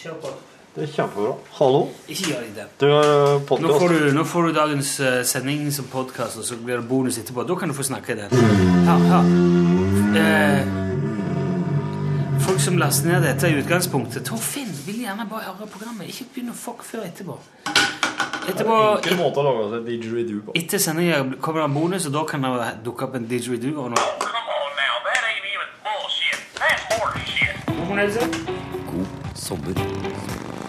Kjør på. Det er kjempebra. Hallo. Ikke gjør det. Du har Nå får, du, nå får du dagens eh, sending som podkast, og så blir det bonus etterpå. Da kan du få snakke i den. Her, her. Eh, folk som laster ned dette i utgangspunktet Torfinn vil gjerne bare høre programmet. Ikke begynn å fuck før etterpå. Etterpå, Enkel måte å lage seg didgeridoo på. etter sendinga kommer det en bonus, og da kan det dukke opp en didgeridoo. og noe. Come on now, that ain't even bullshit. That's horse shit. Hvor fornøyd du? Sommer.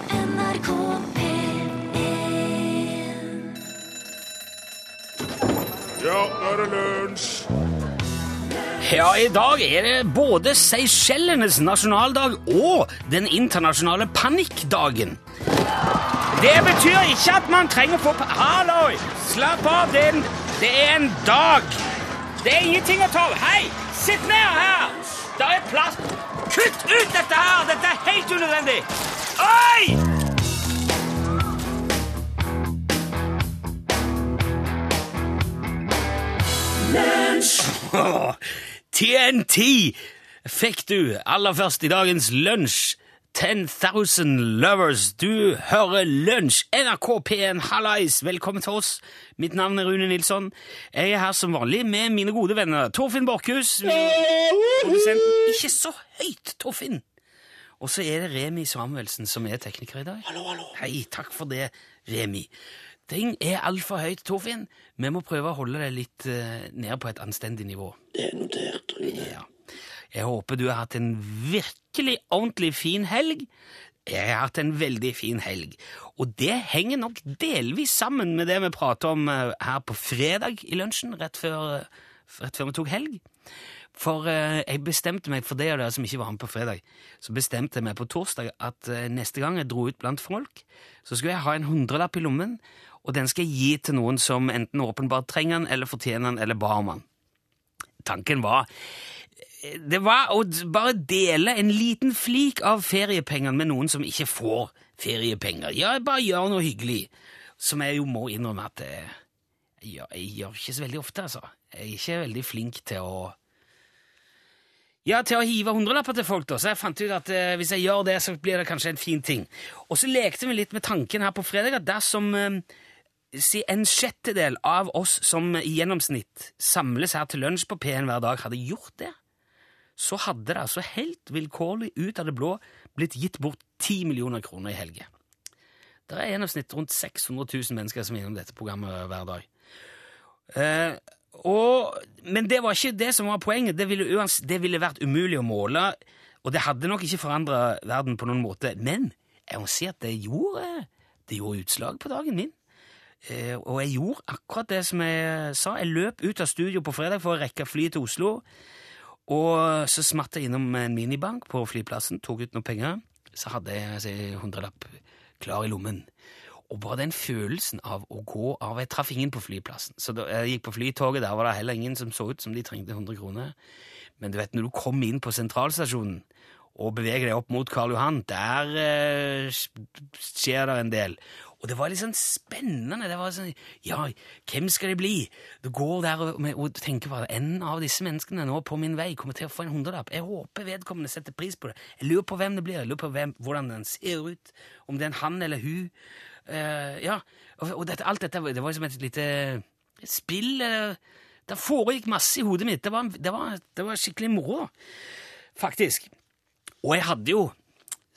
NRK P1 Ja, nå er det lunsj! Ja, i dag er det både Seychellenes nasjonaldag og den internasjonale panikkdagen. Det betyr ikke at man trenger å få Halloi! Slapp av, det er, en, det er en dag. Det er ingenting å ta av. Hei, sitt ned her! Det er plass. Kutt ut dette her! Dette er helt unødvendig. Oi! TNT fikk du aller først i dagens lunsj. 10,000 Lovers. Du hører Lunsj. NRK P1, hallais. Velkommen til oss. Mitt navn er Rune Nilsson. Jeg er her som vanlig med mine gode venner Torfinn Borchhus. Produsenten Ikke så høyt, Torfinn! Og så er det Remi Samuelsen som er tekniker i dag. Hallo, hallo. Hei, takk for det, Remi. Ting er altfor høyt, Torfinn. Vi må prøve å holde det litt uh, ned på et anstendig nivå. Det er notert, Rune. Ja. Jeg håper du har hatt en virkelig ordentlig fin helg. Jeg har hatt en veldig fin helg. Og det henger nok delvis sammen med det vi pratet om eh, her på fredag i lunsjen, rett før, eh, rett før vi tok helg. For eh, jeg bestemte meg, for det og dere som ikke var med på fredag, så bestemte jeg meg på torsdag at neste gang jeg dro ut blant folk, så skulle jeg ha en hundrelapp i lommen, og den skal jeg gi til noen som enten åpenbart trenger den, eller fortjener den, eller ba om den. Tanken var det var å bare dele en liten flik av feriepengene med noen som ikke får feriepenger. Ja, bare gjør noe hyggelig. Som jeg jo må innrømme at jeg, jeg, gjør- jeg gjør ikke så veldig ofte, altså. Jeg er ikke veldig flink til å ja, til å hive hundrelapper til folk, da. Så jeg fant ut at eh, hvis jeg gjør det, så blir det kanskje en fin ting. Og så lekte vi litt med tanken her på fredag at dersom eh, si en sjettedel av oss som i gjennomsnitt samles her til lunsj på P1 hver dag, hadde gjort det, så hadde det altså helt vilkårlig ut av det blå blitt gitt bort 10 millioner kroner i helge. Det er i gjennomsnitt rundt 600 000 mennesker som er innom dette programmet hver dag. Eh, og, men det var ikke det som var poenget. Det ville, uans, det ville vært umulig å måle, og det hadde nok ikke forandra verden på noen måte. Men jeg må si at det gjorde, det gjorde utslag på dagen min. Eh, og jeg gjorde akkurat det som jeg sa. Jeg løp ut av studio på fredag for å rekke flyet til Oslo. Og så smatt jeg innom en minibank på flyplassen, tok ut noen penger. Så hadde jeg altså, en hundrelapp klar i lommen. Og bare den følelsen av å gå av Jeg traff ingen på flyplassen. Så da jeg gikk på flytoget, der var det heller ingen som så ut som de trengte 100 kroner. Men du vet, når du kom inn på sentralstasjonen og beveger deg opp mot Karl Johan, der eh, skjer det en del. Og det var litt sånn spennende. Det var sånn, ja, hvem skal det bli? Du går der og, og tenker bare, en av disse menneskene nå på min vei kommer til å få en hundrelapp. Jeg håper vedkommende setter pris på det. Jeg lurer på hvem det blir, jeg lurer på hvem, hvordan den ser ut, om det er en han eller hun. Uh, ja, og, og dette, alt dette, det var liksom et lite spill. eh, det foregikk masse i hodet mitt. Det var, det var, det var skikkelig moro, faktisk. Og jeg hadde jo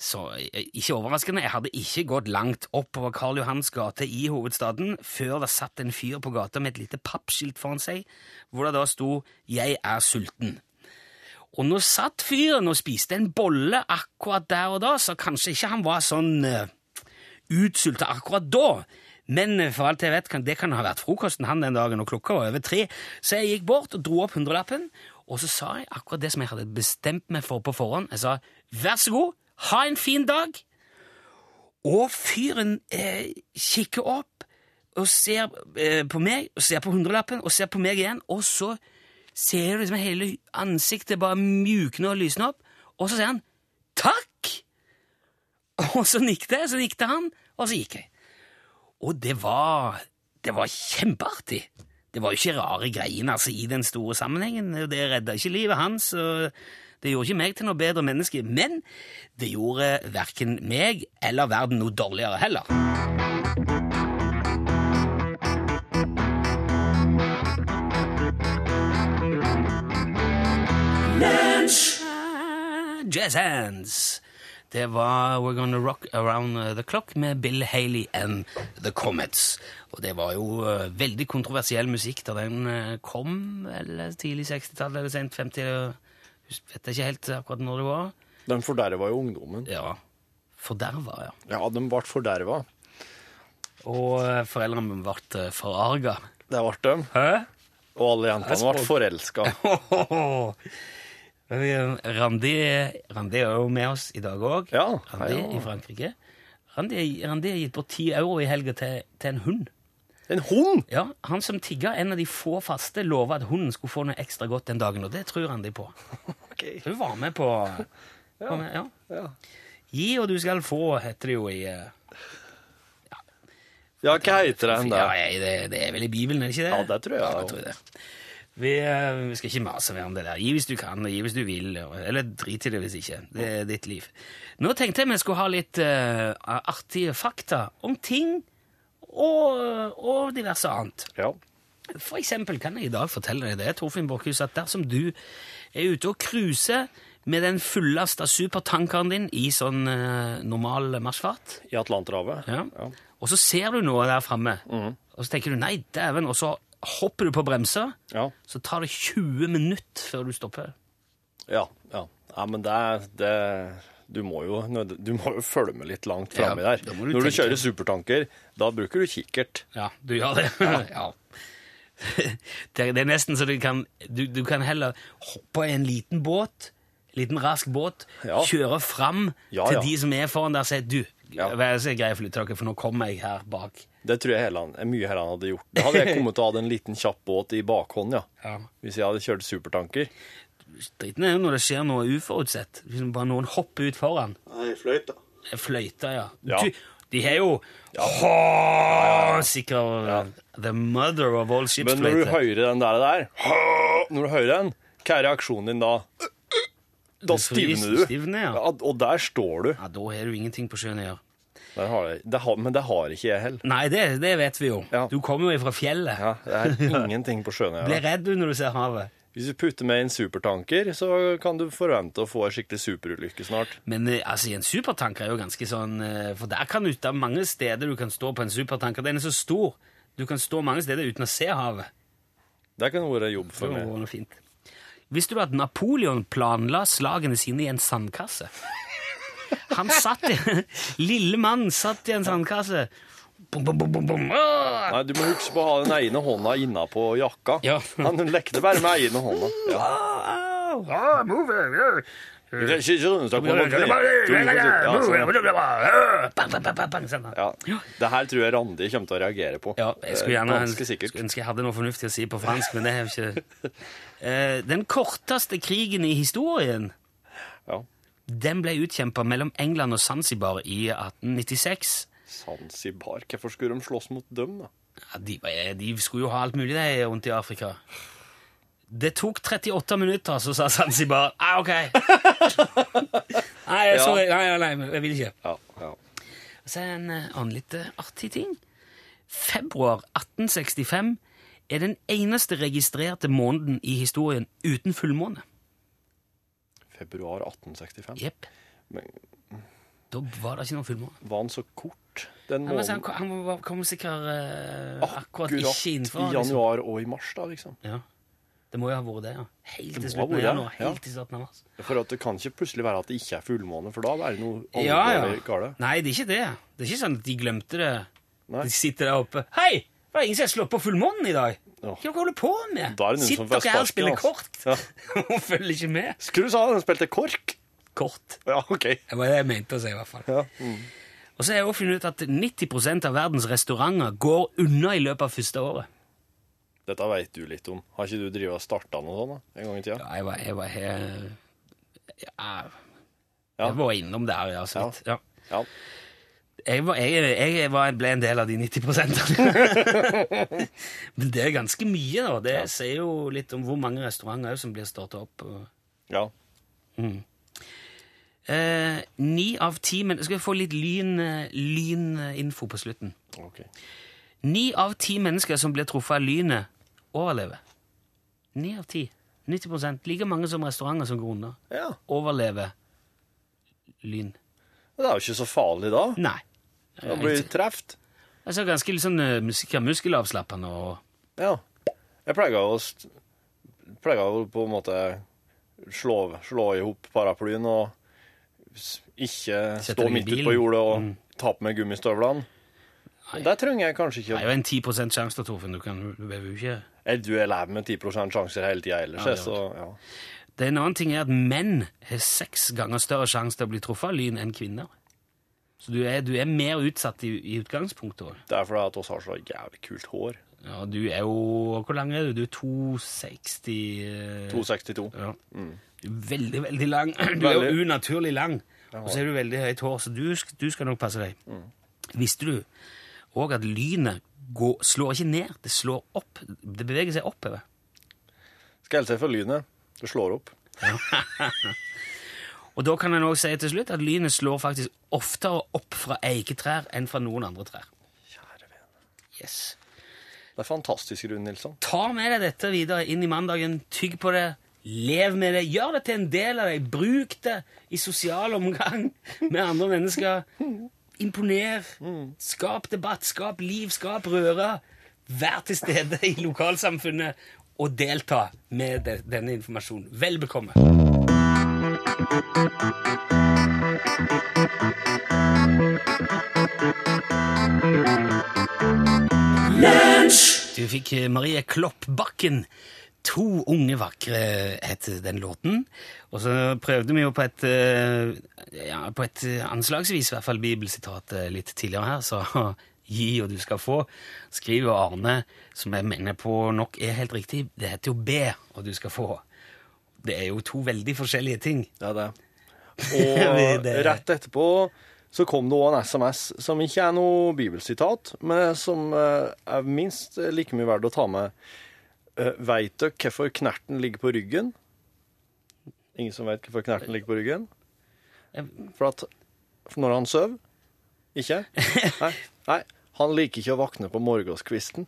så eh, ikke overraskende, jeg hadde ikke gått langt oppover Karl Johans gate i hovedstaden før det satt en fyr på gata med et lite pappskilt foran seg, hvor det da sto 'Jeg er sulten'. Og nå satt fyren og spiste en bolle akkurat der og da, så kanskje ikke han var sånn uh, utsulta akkurat da. Men eh, for alt jeg vet, kan, det kan ha vært frokosten han den dagen, og klokka var over tre. Så jeg gikk bort og dro opp hundrelappen, og så sa jeg akkurat det som jeg hadde bestemt meg for på forhånd. Jeg sa 'vær så god'. Ha en fin dag! Og fyren eh, kikker opp og ser eh, på meg, og ser på hundrelappen, og ser på meg igjen, og så ser du liksom hele ansiktet bare mjukne og lysne opp, og så sier han 'takk'! Og så nikket jeg, så nikket han, og så gikk jeg. Og det var, det var kjempeartig. Det var jo ikke rare greiene altså, i den store sammenhengen. Det redda ikke livet hans, og Det gjorde ikke meg til noe bedre menneske, men det gjorde verken meg eller verden noe dårligere heller. Jazz Hands. Det var We're Gonna Rock Around the Clock med Bill Haley and The Comets. Og det var jo eh, veldig kontroversiell musikk da den eh, kom, eller tidlig 60-tallet eller sent 50 jeg Vet ikke helt akkurat når det var. De forderva jo ungdommen. Ja. Forderva, ja. Ja, de ble forderva. Og foreldrene foreldrene ble eh, forarga. Det ble de. Hæ? Og alle jentene ble forelska. Randi, Randi er jo med oss i dag òg. Ja, Randi hei, ja. i Frankrike. Randi, Randi har gitt bort ti euro i helga til, til en hund. En hund! Ja, Han som tigga en av de få faste, lova at hunden skulle få noe ekstra godt den dagen, og det tror Randi på. Ok. Hun var med på var med, ja. Ja. Gi og du skal få, heter det jo i ja. ja, hva heter den Ja, det, det er vel i Bibelen, er det ikke det? Ja, det tror jeg, Ja, ja. jeg tror det. Vi, eh, vi skal ikke mase mer om det der. Gi hvis du kan, og gi hvis du vil. Eller drit i det hvis ikke. Det er ditt liv. Nå tenkte jeg vi skulle ha litt uh, artige fakta om ting og, og diverse annet. Ja. For eksempel kan jeg i dag fortelle deg det, Torfinn Borchhus, at dersom du er ute og cruiser med den fullasta supertankeren din i sånn eh, normal marsjfart, I Atlanterhavet. ja. Ja. og så ser du noe der framme, og så tenker du 'nei, dæven', og så hopper du på bremser, Ja. så tar det 20 minutter før du stopper. Ja, ja. ja men det, det du må, jo, du må jo følge med litt langt framme Ja, der. du Når du kjører supertanker, da bruker du kikkert. Ja, du gjør det. ja. Det, er- det er nesten så du kan, du, du kan heller hoppe i en liten båt, en liten rask båt, Ja. kjøre fram Ja, til ja. de som er foran der og si du, Ja. vær så grei å flytte dere, for nå kommer jeg her bak. Det tror jeg Helland, mye Helland hadde gjort. Da hadde jeg kommet til å ha en liten kjapp båt i bakhånd, ja. Ja. Hvis jeg hadde kjørt supertanker. Dritten er jo når det skjer noe uforutsett. Hvis bare noen hopper ut foran. Nei, fløyta. Fløyta, ja. Ja. Du, de har jo Åh, sikkert the mother of all ship's Men når du hører den der, der Når du hører den, hva er reaksjonen din da? Da stivner du. stivner, ja. Ja, og der står du. Ja, Da har du ingenting på sjøen å gjøre. Det har jeg, det har, men det har ikke jeg heller. Nei, det, det vet vi jo. Ja. Du kommer jo fra fjellet. Ja, det er ingenting på sjøen å Blir redd du når du ser havet. Hvis du putter med en supertanker, så kan du forvente å få en skikkelig superulykke snart. Men eh, altså, en supertanker er jo ganske sånn eh, For der kan du, det er mange steder du kan stå på en supertanker. Den er så stor. Du kan stå mange steder uten å se havet. Det kan være jobb Det for meg. noe fint. Visste du at Napoleon planla slagene sine i en sandkasse? Han satt i Lille mann satt i en sandkasse. Bom, bum, bum, bum. Ah! Nei, Du må huske på å ha den ene hånda innapå jakka. Ja. Han lekte bare med ene hånda. Ja. Ah, move, yeah. Runde seg på noe. Ja. Det her tror jeg Randi kommer til å reagere på. Ja, jeg skulle gjerne ønske jeg hadde noe fornuftig å si på fransk, men det har jeg ikke. Eh, Den korteste krigen i historien Ja. den ble utkjempa mellom England og Zanzibar i 1896. Zanzibar. Hvorfor skulle de slåss mot dem, da? Ja, de, de skulle jo ha alt mulig det rundt i Afrika. Det tok 38 minutter, så sa Zanzibar ah, OK. Nei, sorry, nei, nei, nei, jeg vil ikke. Ja, ja. Så er det en eh, annen litt eh, artig ting. Februar 1865 er den eneste registrerte måneden i historien uten fullmåne. Februar 1865. Jepp. Men Da var det ikke noen fullmåne. var han så kort, den Han, var, sånn, han, han kom sikkert eh, akkurat Akkurat ikke innenfor. i januar og i mars, da, liksom. Ja. Det må jo ha vært det, ja. Helt til slutten av januar. Helt til slutten av mars. For at det kan ikke plutselig være at det ikke er fullmåne, for da er det noe Ja, ja. galt. Nei, det er ikke det. Det er ikke sånn at de glemte det. Nei. De sitter der oppe. Hei! Det er ingen som har slått på fullmånen i dag. Ja. Hva dere holder på med? Er Sitter dere her og spiller altså. kort Ja. og følger ikke med? Skulle du sa den spilte kork? Kort. Ja, OK. Det var det jeg mente å si, i hvert fall. Ja. Mm. Og så har jeg også funnet ut at 90% av verdens restauranter går unna i løpet av første året. Dette vet du litt om. Har ikke du drevet og starta noe sånt da, en gang i tida? Ja, jeg var, jeg var helt ja. Jeg var innom der, ja, så vidt. Ja. Ja. Jeg, var, jeg, jeg var, ble en del av de 90 Men det er ganske mye, da. Det sier jo litt om hvor mange restauranter som blir starta opp. Ja. Eh, Ni av ti men Skal vi få litt lyn, eh, på slutten? Okay. Ni av ti mennesker som blir truffet av lynet, overlever. Ni av ti. 90% Like mange som restauranter som går under. Ja. Overlever lyn. Det er jo ikke så farlig da. Nei. Det blir treft. Altså ganske litt sånn uh, muskelavslappende og Ja. Jeg pleier å, pleier å på en måte slå, slå i hop paraplyen og ikke stå midt ute på jordet og Mm. ta på meg gummistøvlene. Det trenger jeg kanskje ikke Det er jo en 10 sjanse, Torfinn. Du, kan, du behøver jo ikke Jeg, du er lever med 10 sjanser hele tida ellers, Ja, så ja. Det En annen ting er at menn har seks ganger større sjanse til å bli truffet av lyn enn kvinner. Så du er, du er mer utsatt i, i utgangspunktet. også. Det er fordi at oss har så jævlig kult hår. Ja, du er jo Hvor lang er du? Du er 260 eh, 262. Ja. Du er veldig, veldig lang. Du er jo unaturlig lang. Og så er du veldig høyt hår, så du, du skal nok passe deg. Visste du òg at lynet går, slår ikke ned, det slår opp. Det beveger seg oppover. Skal helse for lynet. Det slår opp. Og da kan en òg si til slutt at lynet slår faktisk oftere opp fra eiketrær enn fra noen andre trær. Kjære vene. Yes. Det er fantastisk, Rune Nilsson. Ta med deg dette videre inn i mandagen. Tygg på det. Lev med det. Gjør det til en del av deg. Bruk det i sosial omgang med andre mennesker. Imponer. Skap debatt, skap liv, skap røre. Vær til stede i lokalsamfunnet og delta med de- denne informasjonen. Vel bekomme. Du fikk eh, Marie Kloppbakken. To unge vakre het den låten. Og så prøvde vi jo på et, eh, ja, på et eh, anslagsvis i hvert fall bibelsitat eh, litt tidligere her, så gi og du skal få, skriver Arne, som jeg mener på nok er helt riktig. Det heter jo be og du skal få. Det er jo to veldig forskjellige ting. Det er det. Og rett etterpå så kom det òg en SMS som ikke er noe bibelsitat, men som er minst like mye verdt å ta med. Uh, veit dere hvorfor knerten ligger på ryggen? Ingen som vet hvorfor knerten ligger på ryggen? For at for når han sover? Ikke? Nei. Nei. Han liker ikke å våkne på morgenskvisten.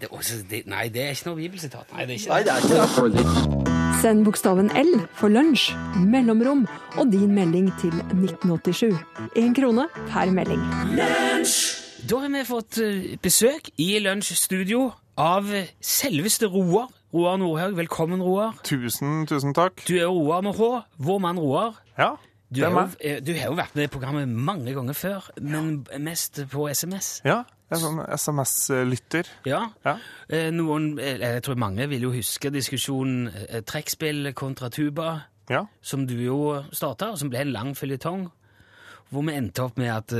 Det, også, det, nei, det er ikke noe bibelsitat. Nei, det er ikke Nei, det er ikke det. Send bokstaven L for lunsj, mellomrom og din melding til 1987. Én krone per melding. Da har vi fått eh, besøk i Lunsjstudio av selveste Roar. Roar Nordhaug, velkommen, Roar. Tusen, tusen takk. Du er Roar med H. Vår mann Roar. Ja, Du, har er jo, eh, du har jo vært med i programmet mange ganger før, men mest på SMS. Ja, jeg er sånn SMS-lytter. Ja. Ja. Eh, Noen, jeg tror mange vil jo huske diskusjonen trekkspill kontra tuba, Ja. som du jo starta, og som ble en lang føljetong, hvor vi endte opp med at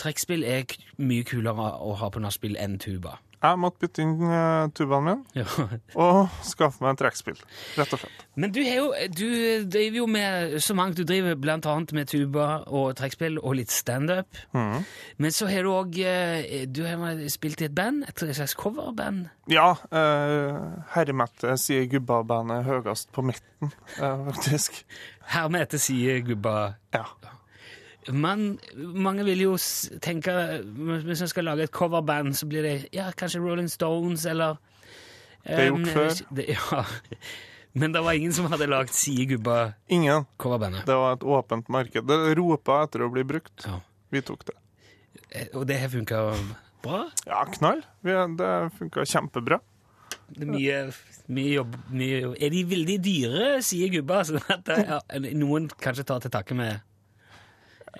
trekkspill er mye kulere å ha på nachspiel enn tuba. Jeg måtte bytte inn uh, tubaen min Ja. og skaffe meg et trekkspill, rett og slett. Men du, jo, du driver jo med så mangt. Du driver blant annet med tuba og trekkspill og litt standup. Mm. Men så har du òg Du har spilt i et band, et slags coverband. Ja, uh, herremette sier gubba-bandet høyest på midten, eh, faktisk. Hermed sier gubba Ja. Man, mange vil jo tenke Hvis man skal lage et coverband, så blir det ja, kanskje Rolling Stones eller Det er gjort um, før. Det, ja. Men det var ingen som hadde lagd Sie Ingen. Gubba-coverbandet. Det var et åpent marked. Det ropa etter å bli brukt. Ja. Vi tok det. Eh, Og det har funka bra? Ja, knall. Det funka kjempebra. Det er mye, mye jobb mye. Er de veldig dyre, sier gubba? Sånn at det, ja, noen kanskje tar til takke med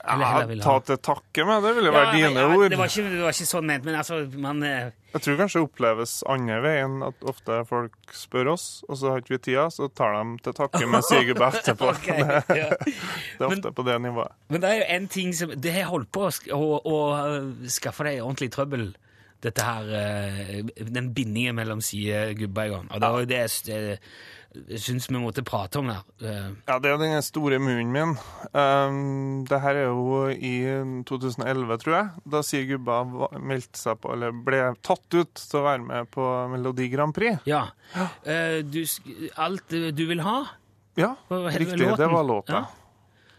Ja, ta til takke med, det ville Ja, være dine ord. Det var, ikke, det var ikke sånn ment, men altså, man eh, Jeg tror kanskje det oppleves andre veien at ofte folk spør oss, og så har ikke vi tida, så tar de til takke med Sigurd etterpå. okay, ja. Det er ofte på det nivået. Men det er jo en ting som Det har holdt på å, å, å uh, skaffe deg ordentlig trøbbel, dette her uh, Den bindingen mellom sidegubba. Og det, var jo det, det syns vi måtte prate om. Eh, Ja, det er den store munnen min. Um, det her er jo i 2011, tror jeg, da sier Gubba meldte seg på, eller ble tatt ut til å være med på Melodi Grand Prix. ja. Uh, du, alt du vil ha? Ja, riktig. låten? Det var låta. Ja.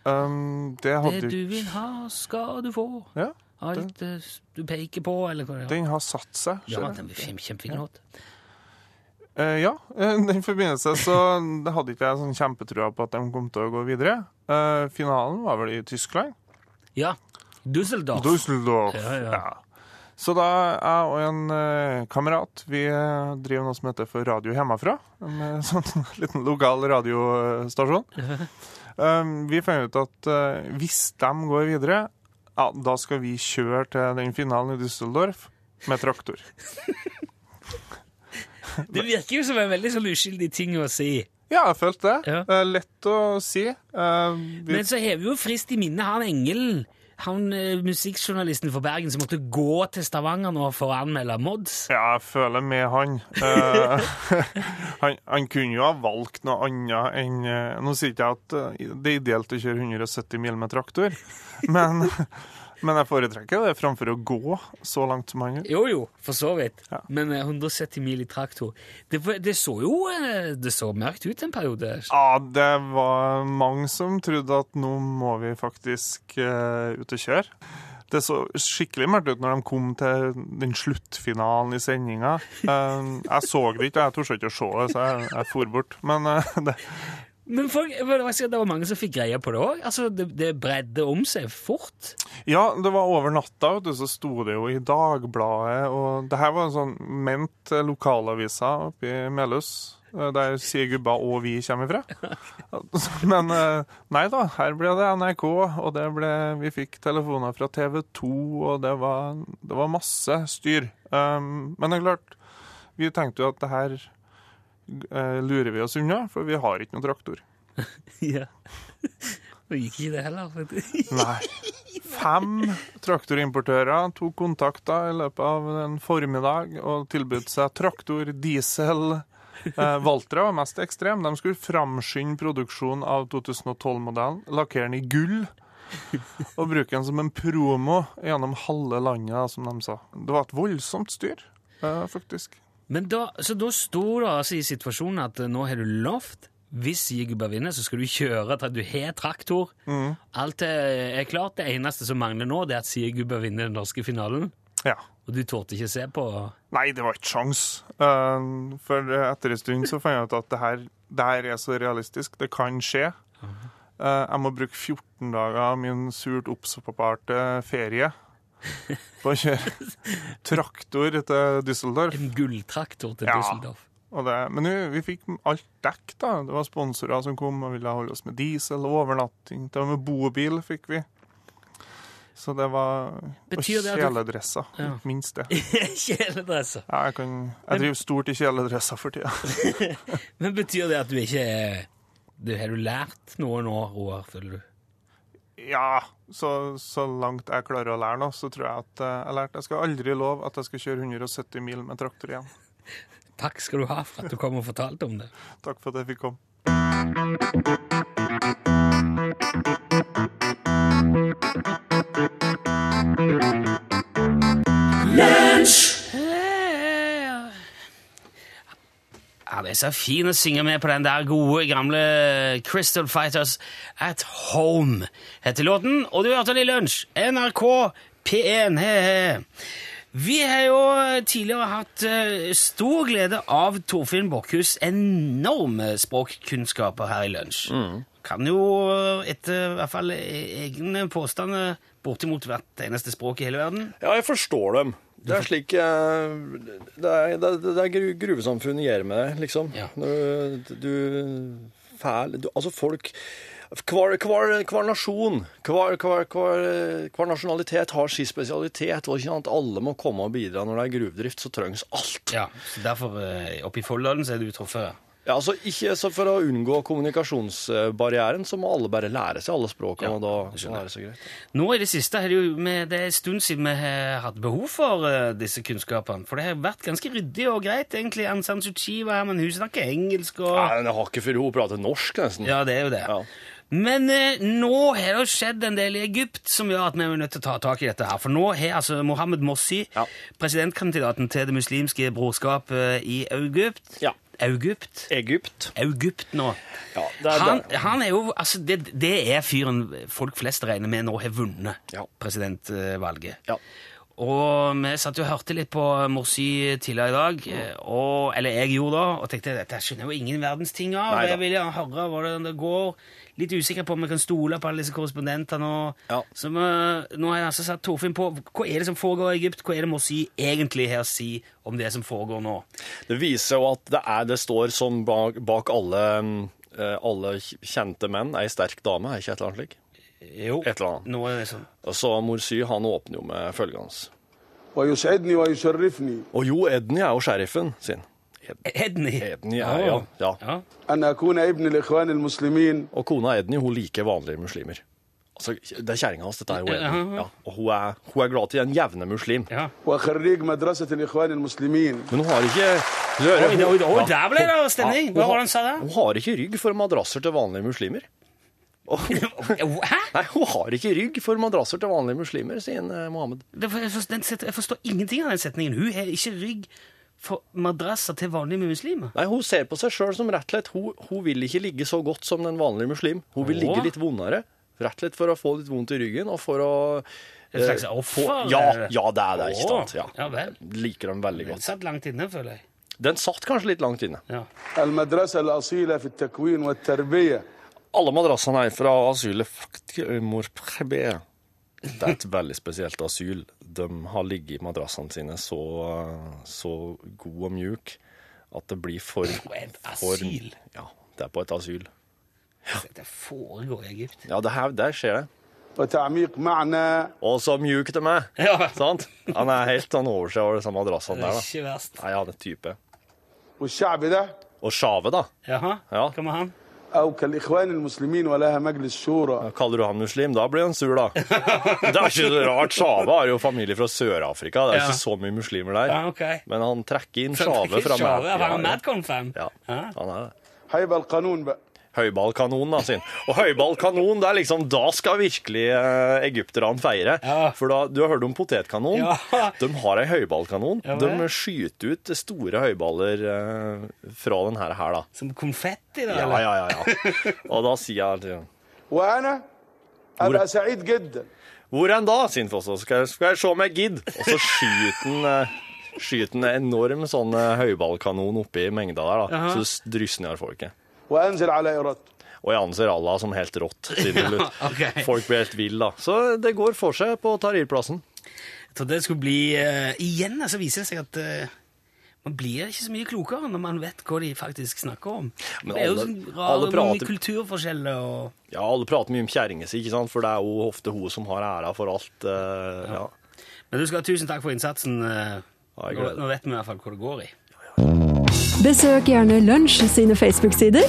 Um, det Det du vil ha, skal du få. Ja, Alt eh, du peker på, eller hva det er. den har satt seg. Ja, den er kjempe, kjempefin låt. Eh, ja, i den forbindelse så det hadde ikke jeg sånn kjempetrua på at de kom til å gå videre. Uh, finalen var vel i Tyskland? Ja. Dusseldorf. Düsseldorf. Ja, ja. Så da jeg og en uh, kamerat vi driver noe som heter for Radio Hjemmefra. En sånn liten lokal radiostasjon. Um, vi fant ut at hvis de går videre, ja, da skal vi kjøre til den finalen i Düsseldorf med traktor. Det virker jo som en veldig sånn uskyldig ting å si. Ja, jeg følte det. Ja. Lett å si. Eh, Men så har vi jo frist i minne han Engelen, han eh, musikkjournalisten for Bergen som måtte gå til Stavanger nå for å anmelde Mods. Ja, jeg føler med han. Eh, han. Han kunne jo ha valgt noe annet enn Nå sier ikke jeg at det er ideelt å kjøre 170 mil med traktor, men, men jeg foretrekker det framfor å gå så langt som han gjør. Jo, jo, for så vidt. Ja. Men eh, 170 mil i traktor det, det så jo eh, det så mørkt ut en periode. Ja, det var mange som trodde at nå må vi faktisk uh, ut og kjøre. Det så skikkelig mørkt ut når de kom til den sluttfinalen i sendinga. Uh, jeg så det ikke, og jeg torde ikke å se det, så jeg, jeg for bort. Men uh, det, Men folk, det var mange som fikk greie på det òg. Altså, det, det bredde om seg fort. Ja, det var over natta, vet du, så sto det jo i Dagbladet, og det her var en sånn ment lokalavisa oppe i Melhus, eh, der sier gubba og vi kommer ifra. Men eh, nei da, her ble det NRK, og det ble, vi fikk telefoner fra TV 2, og det var, det var masse styr. Um, men det er klart, vi tenkte jo at det her lurer vi oss unna, for vi har ikke noen traktor. Ja. Det gikk ikke det heller. faktisk. Nei. Fem traktorimportører tok kontakter i løpet av en formiddag og tilbød seg traktor, diesel. Eh, Valtra var mest ekstrem. De skulle framskynde produksjonen av 2012-modellen, lakkere den i gull og bruke den som en promo gjennom halve landet, som de sa. Det var et voldsomt styr, eh, faktisk. Men da, så da sto du altså i situasjonen at eh, nå har du lovt hvis Jigba vinner, så skal du kjøre du har traktor. Alt er er klart. Det eneste som mangler nå, det er at Sigubba vinner den norske finalen. Ja. Og du tålte ikke se på Nei, det var ikke sjans. Eh, for etter en stund så fant jeg ut at det her, det her er så realistisk. Det kan skje. Eh, jeg må bruke 14 dager av min surt oppsparte ferie på å kjøre traktor til Düsseldorf. en gulltraktor til Ja. Düsseldorf. Det, men vi, vi fikk alt dekk, da. Det var sponsorer som kom og ville holde oss med diesel og overnatting. Til og med bobil fikk vi. Så det var Betyr Og kjeledresser, Ja. minst det. Kjeledresser. Ja, jeg, kan, jeg driver stort i kjeledresser for tida. Men betyr det at du ikke er Har du lært noe nå, Roar, føler du? Ja, så, så langt jeg klarer å lære nå, så tror jeg at eh, jeg har lært Jeg skal aldri love at jeg skal kjøre 170 mil med traktor igjen. Takk skal du ha for at du kom og fortalte om det. Takk for at jeg fikk komme. Ja, det er så fint å synge med på den der gode, gamle Crystal Fighters At Home, heter låten. Og du hørte den i lunsj. NRK P1. He, he. Vi har jo tidligere hatt eh, stor glede av Torfinn Bokhus enorme språkkunnskaper her i lunsj. Kan jo etter i hvert fall egne påstander bortimot hvert eneste språk i hele verden. Ja, jeg forstår dem. Det er slik eh, Det er, det, er- gruvesamfunnet gjør med deg, liksom. Ja. Du, du fæl du, Altså, folk hver, hver, hver nasjon, hver, hver, hver, hver nasjonalitet har sin spesialitet. og ikke sant? Alle må komme og bidra. Når det er gruvedrift, så trengs alt. Ja, så derfor eh, oppe i Folldalen så er du truffet Ja, altså ikke så For å unngå kommunikasjonsbarrieren, så må alle bare lære seg alle språkene, Ja, og da, da er det så greit. Nå i det siste er det jo med, det er en stund siden vi har hatt behov for uh, disse kunnskapene. For det har vært ganske ryddig og greit, egentlig. Aung San Suu Kyi var her, men hun snakker engelsk og Nei, jeg har ikke før hun prater norsk, nesten. Ja, det er jo det. Ja. Men eh, nå har det skjedd en del i Egypt som gjør at vi er nødt til å ta tak i dette her. For nå har altså Mohammed Mossi, Ja. presidentkandidaten til Det muslimske brorskapet i Egypt Ja. Egypt? Egypt. Egypt nå. Ja, det er Han, han er jo Altså, det, det er fyren folk flest regner med nå har vunnet presidentvalget. Ja. Og vi satt jo og hørte litt på Morsi tidligere i dag, og, eller jeg gjorde da, og tenkte dette skjønner jo ingen verdens ting av. Jeg vil gjerne høre hvordan det går. Litt usikker på om vi kan stole på alle disse korrespondentene. Og, Ja. Så vi, nå har jeg altså satt Torfinn på hva er det som foregår i Egypt. Hva er det Morsi egentlig her si om det som foregår nå? Det viser jo at det, er, det står som bak, bak alle, eh, alle kjente menn ei sterk dame, er ikke et eller annet slik? Jo, Et eller annet. noe sånn. Så morsy, han åpner jo med følgende. Og jo Edny er jo sheriffen sin. Edny? Edny ah. ja. ja. ja. Og kona Edny hun liker vanlige muslimer. Altså, det er kjerringa hans, dette er jo Edny. Ja. Og hun er, hun er, glad til en jevne muslim. Men hun har ikke Oi, der ble det stemning! Hun har ikke rygg for madrasser til vanlige muslimer. Hæ? nei, hun har ikke rygg for madrasser til vanlige muslimer, sier eh, Mohammed. Jeg, forstår, jeg forstår ingenting av den setningen. Hun har ikke rygg for madrasser til vanlige muslimer. Nei, Hun ser på seg sjøl som rett og slett hun, hun vil ikke ligge så godt som den vanlige muslim. Hun vil Åh. ligge litt vondere. Rett og slett for å få litt vondt i ryggen og for å Et slags eh, offer, få- Ja, ja, det er det. ikke sant? Ja. ja vel. Liker dem veldig godt. Den satt langt inne, føler jeg. Den satt kanskje litt langt inne. Ja alle madrassene er fra asylet Det er et veldig spesielt asyl. De har ligget i madrassene sine så, så god og mjuk at det blir for På et asyl? Ja, det er på et asyl. Ja. Det foregår i Egypt. Ja, det her, der skjer det. Og så mjuk de er! Ja. Sant? Han er helt sånn over seg over disse madrassene der. Da. Ikke verst. Nei, han er type. Og sjave, da? Jaha, ja. hva med han? أو كالإخوان المسلمين ولها مجلس شورى Kaller du han muslim, da blir han sur, da. Det er ikke så rart. Sjave har jo familie fra Sør-Afrika. Det er Ja. ikke så mye muslimer der. Ja, ok. Men han trekker inn Så Sjave fra Sjave, Mad- var han ja, Madcon-fan? ja. Ja. Han er det. هيبقى القانون بقى høyballkanonen da, sin. Og høyballkanon, det er liksom Da skal virkelig uh, egypterne feire. Ja. For da, du har hørt om potetkanon? Ja. De har ei høyballkanon. Ja, de skyter ut store høyballer uh, fra den her, da. Som konfetti, da? Ja, ja, ja. ja Og da sier jeg til Hvordan da, Sinfoss? Skal, skal jeg se om jeg gidder? Og så skyter han uh, skyter en enorm sånn høyballkanon oppi mengda der, da. Aha. så drysner folket. وأنزل على إرادته Og jeg anser Allah som helt rått. Siden Ja, ok. folk blir helt ville, da. Så det går for seg på Tahrir-plassen. Jeg trodde det skulle bli eh, Igjen så viser det seg at eh, man blir ikke så mye klokere når man vet hva de faktisk snakker om. Men det er jo alle- sånn alle rare prater- mye kulturforskjeller og Ja, alle prater mye om kjerringa si, ikke sant? for det er jo ofte hun som har æra for alt. eh, ja. Men du skal ha tusen takk for innsatsen. eh, Ja, jeg nå, gleder meg. nå vet vi i hvert fall hvor det går i. Besøk gjerne Lunsj sine Facebook-sider.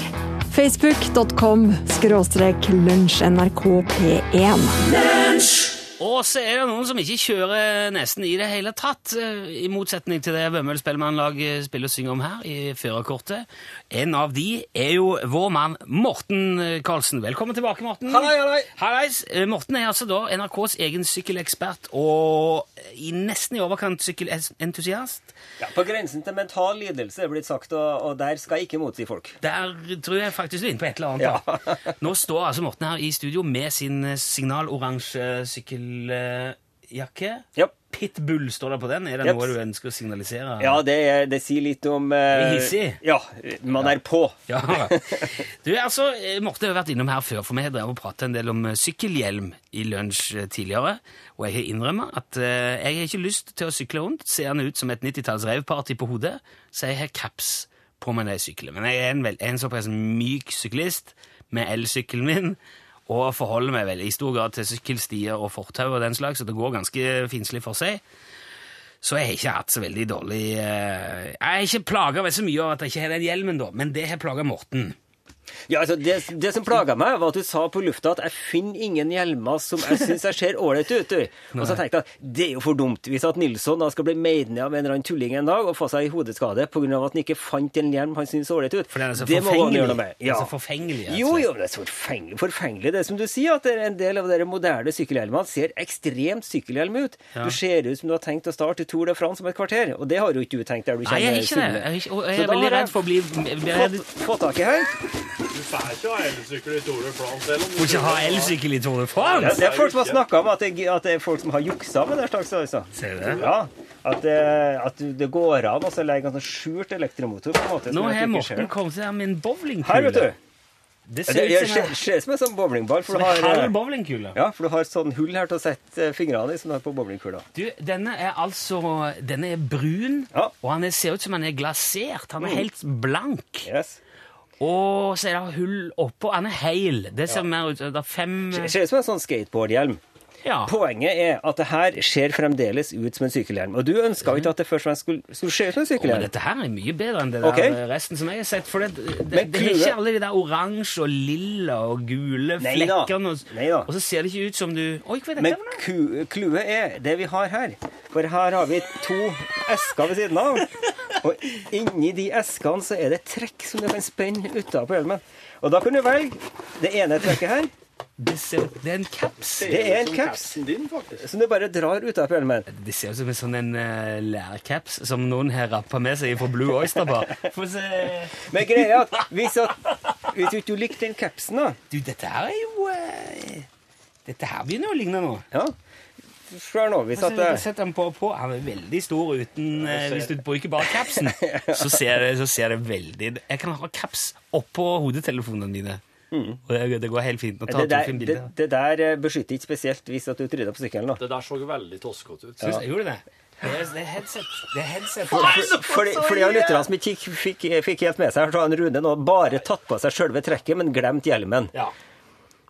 Facebook.com skråstrek lunsjnrkp1. Og så er det noen som ikke kjører nesten i det hele tatt, eh, i motsetning til det Vømmøl Spellemannlag eh, spiller og synger om her i førerkortet. En av de er jo vår mann Morten eh, Karlsen. Velkommen tilbake, Morten. Hallei, hallei. Hallais. Eh, Morten er altså da NRKs egen sykkelekspert og i nesten i overkant sykkelentusiast. Ja, på grensen til mental lidelse er blitt sagt, og, og der skal jeg ikke motsi folk. Der tror jeg faktisk du er inne på et eller annet. Ja. Nå står altså Morten her i studio med sin signaloransje signaloransje sykkeljakke. Ja. Pitbull står det på den. Er det Jeps. noe du ønsker å signalisere? Ja, det, det sier litt om Er hissig? Ja, man er på. Ja. Du, altså, eh, Morten har vært innom her før, for vi har drevet og pratet en del om eh, sykkelhjelm i lunsj tidligere. Og jeg har innrømmet at uh, jeg har ikke lyst til å sykle rundt, seende ut som et 90-talls raveparty på hodet, så jeg har caps på meg når jeg sykler. Men jeg er en, vel- en såpass myk syklist med elsykkelen min, og forholder meg vel i stor grad til sykkelstier og fortau og den slags, så det går ganske finslig for seg. så jeg har ikke hatt så veldig dårlig eh, Jeg har ikke plaga meg så mye av at jeg ikke har den hjelmen, da, men det har plaga Morten. Ja, altså, det, det som plaga meg, var at du sa på lufta at jeg finner ingen hjelmer som jeg syns jeg ser ålreit ut. du. Og så tenkte jeg at det er jo for dumt hvis at Nilsson da skal bli meid ned av en eller annen tulling en dag og få seg i hodeskade pga. at han ikke fant en hjelm han syns så ålreit ut. For den er så det må han gjøre noe med. Den er så forfengelig, altså. Jo, jo, det er så forfengelig. forfengelig. Det er som du sier, at en del av de moderne sykkelhjelmene ser ekstremt sykkelhjelm ut. Ja. Du ser ut som du har tenkt å starte Tour de France om et kvarter, og det har jo ikke du tenkt der du Nei, jeg kjenner er ikke det. Jeg er, ikke, og jeg er veldig redd for å bli, bli Få, få tak i her. Du får ikke ha elsykkel i Tour de France, Du får ikke ha elsykkel i Tour de France. det er folk som har snakka om at det, at det er folk som har juksa med den slags. Altså. Ser du det? Ja, at, det, at det går an å så legge en sånn skjult elektromotor på en måte. Nå har. Morten kommet til med en bowlingkule. Her, vet du. Det ser ja, det ut som en, ut som en sånn bowlingball. For som du har, halv eh, bowlingkule. ja, for du har sånn hull her til å sette eh, fingrene i, som du har på bowlingkula. Du, denne er altså Denne er brun, Ja. og han er, ser ut som han er glasert. Han er Mm. helt blank. Yes. Og så er det hull oppå. Han er heil. Det ser mer ut er fem ser ut som en sånn skateboardhjelm. Ja. Poenget er at det her ser fremdeles ut som en sykkelhjelm. Og du ønska jo ikke at det først og fremst skulle, skulle se ut som en Men sykkelhjelm. dette her er mye bedre enn det Ok. der resten som jeg har sett. For det, det, det, det er ikke alle de der oransje og lilla og gule Nei flekkene. Og, og så ser det ikke ut som du Oi, hva er dette Men clouet er det vi har her. For her har vi to esker ved siden av. Og inni de eskene så er det trekk som du kan spenne utapå hjelmen. Og da kan du velge det ene trekket her. Det, ser, det er en caps. Det er en caps din, som du bare drar utapå hjelmen. Det ser ut som en sånn en uh, lærcaps som noen har rappa med seg fra Blue Oyster Bar. Få se Men greia er at hvis, at hvis du ikke likte den capsen, da Du, dette her er jo uh, Dette her begynner å ligne noe. Ja. Hør nå. Hvis Altså, at sette den på, på. Han er veldig stor uten eh, Hvis du bruker bare capsen, så ser, det, så ser det veldig Jeg kan ha caps oppå hodetelefonene mine. Og det, det går helt fint. Mm. det, der, det, det der eh, beskytter ikke spesielt hvis at du tryner på sykkelen. da. Det der så veldig toskete ut. Syns jeg gjorde det? Det er, det er headset. Det headset. Fordi, han av lytterne som ikke fikk, fikk helt med seg, så har Rune nå bare tatt på seg selve trekket, men glemt hjelmen. Ja.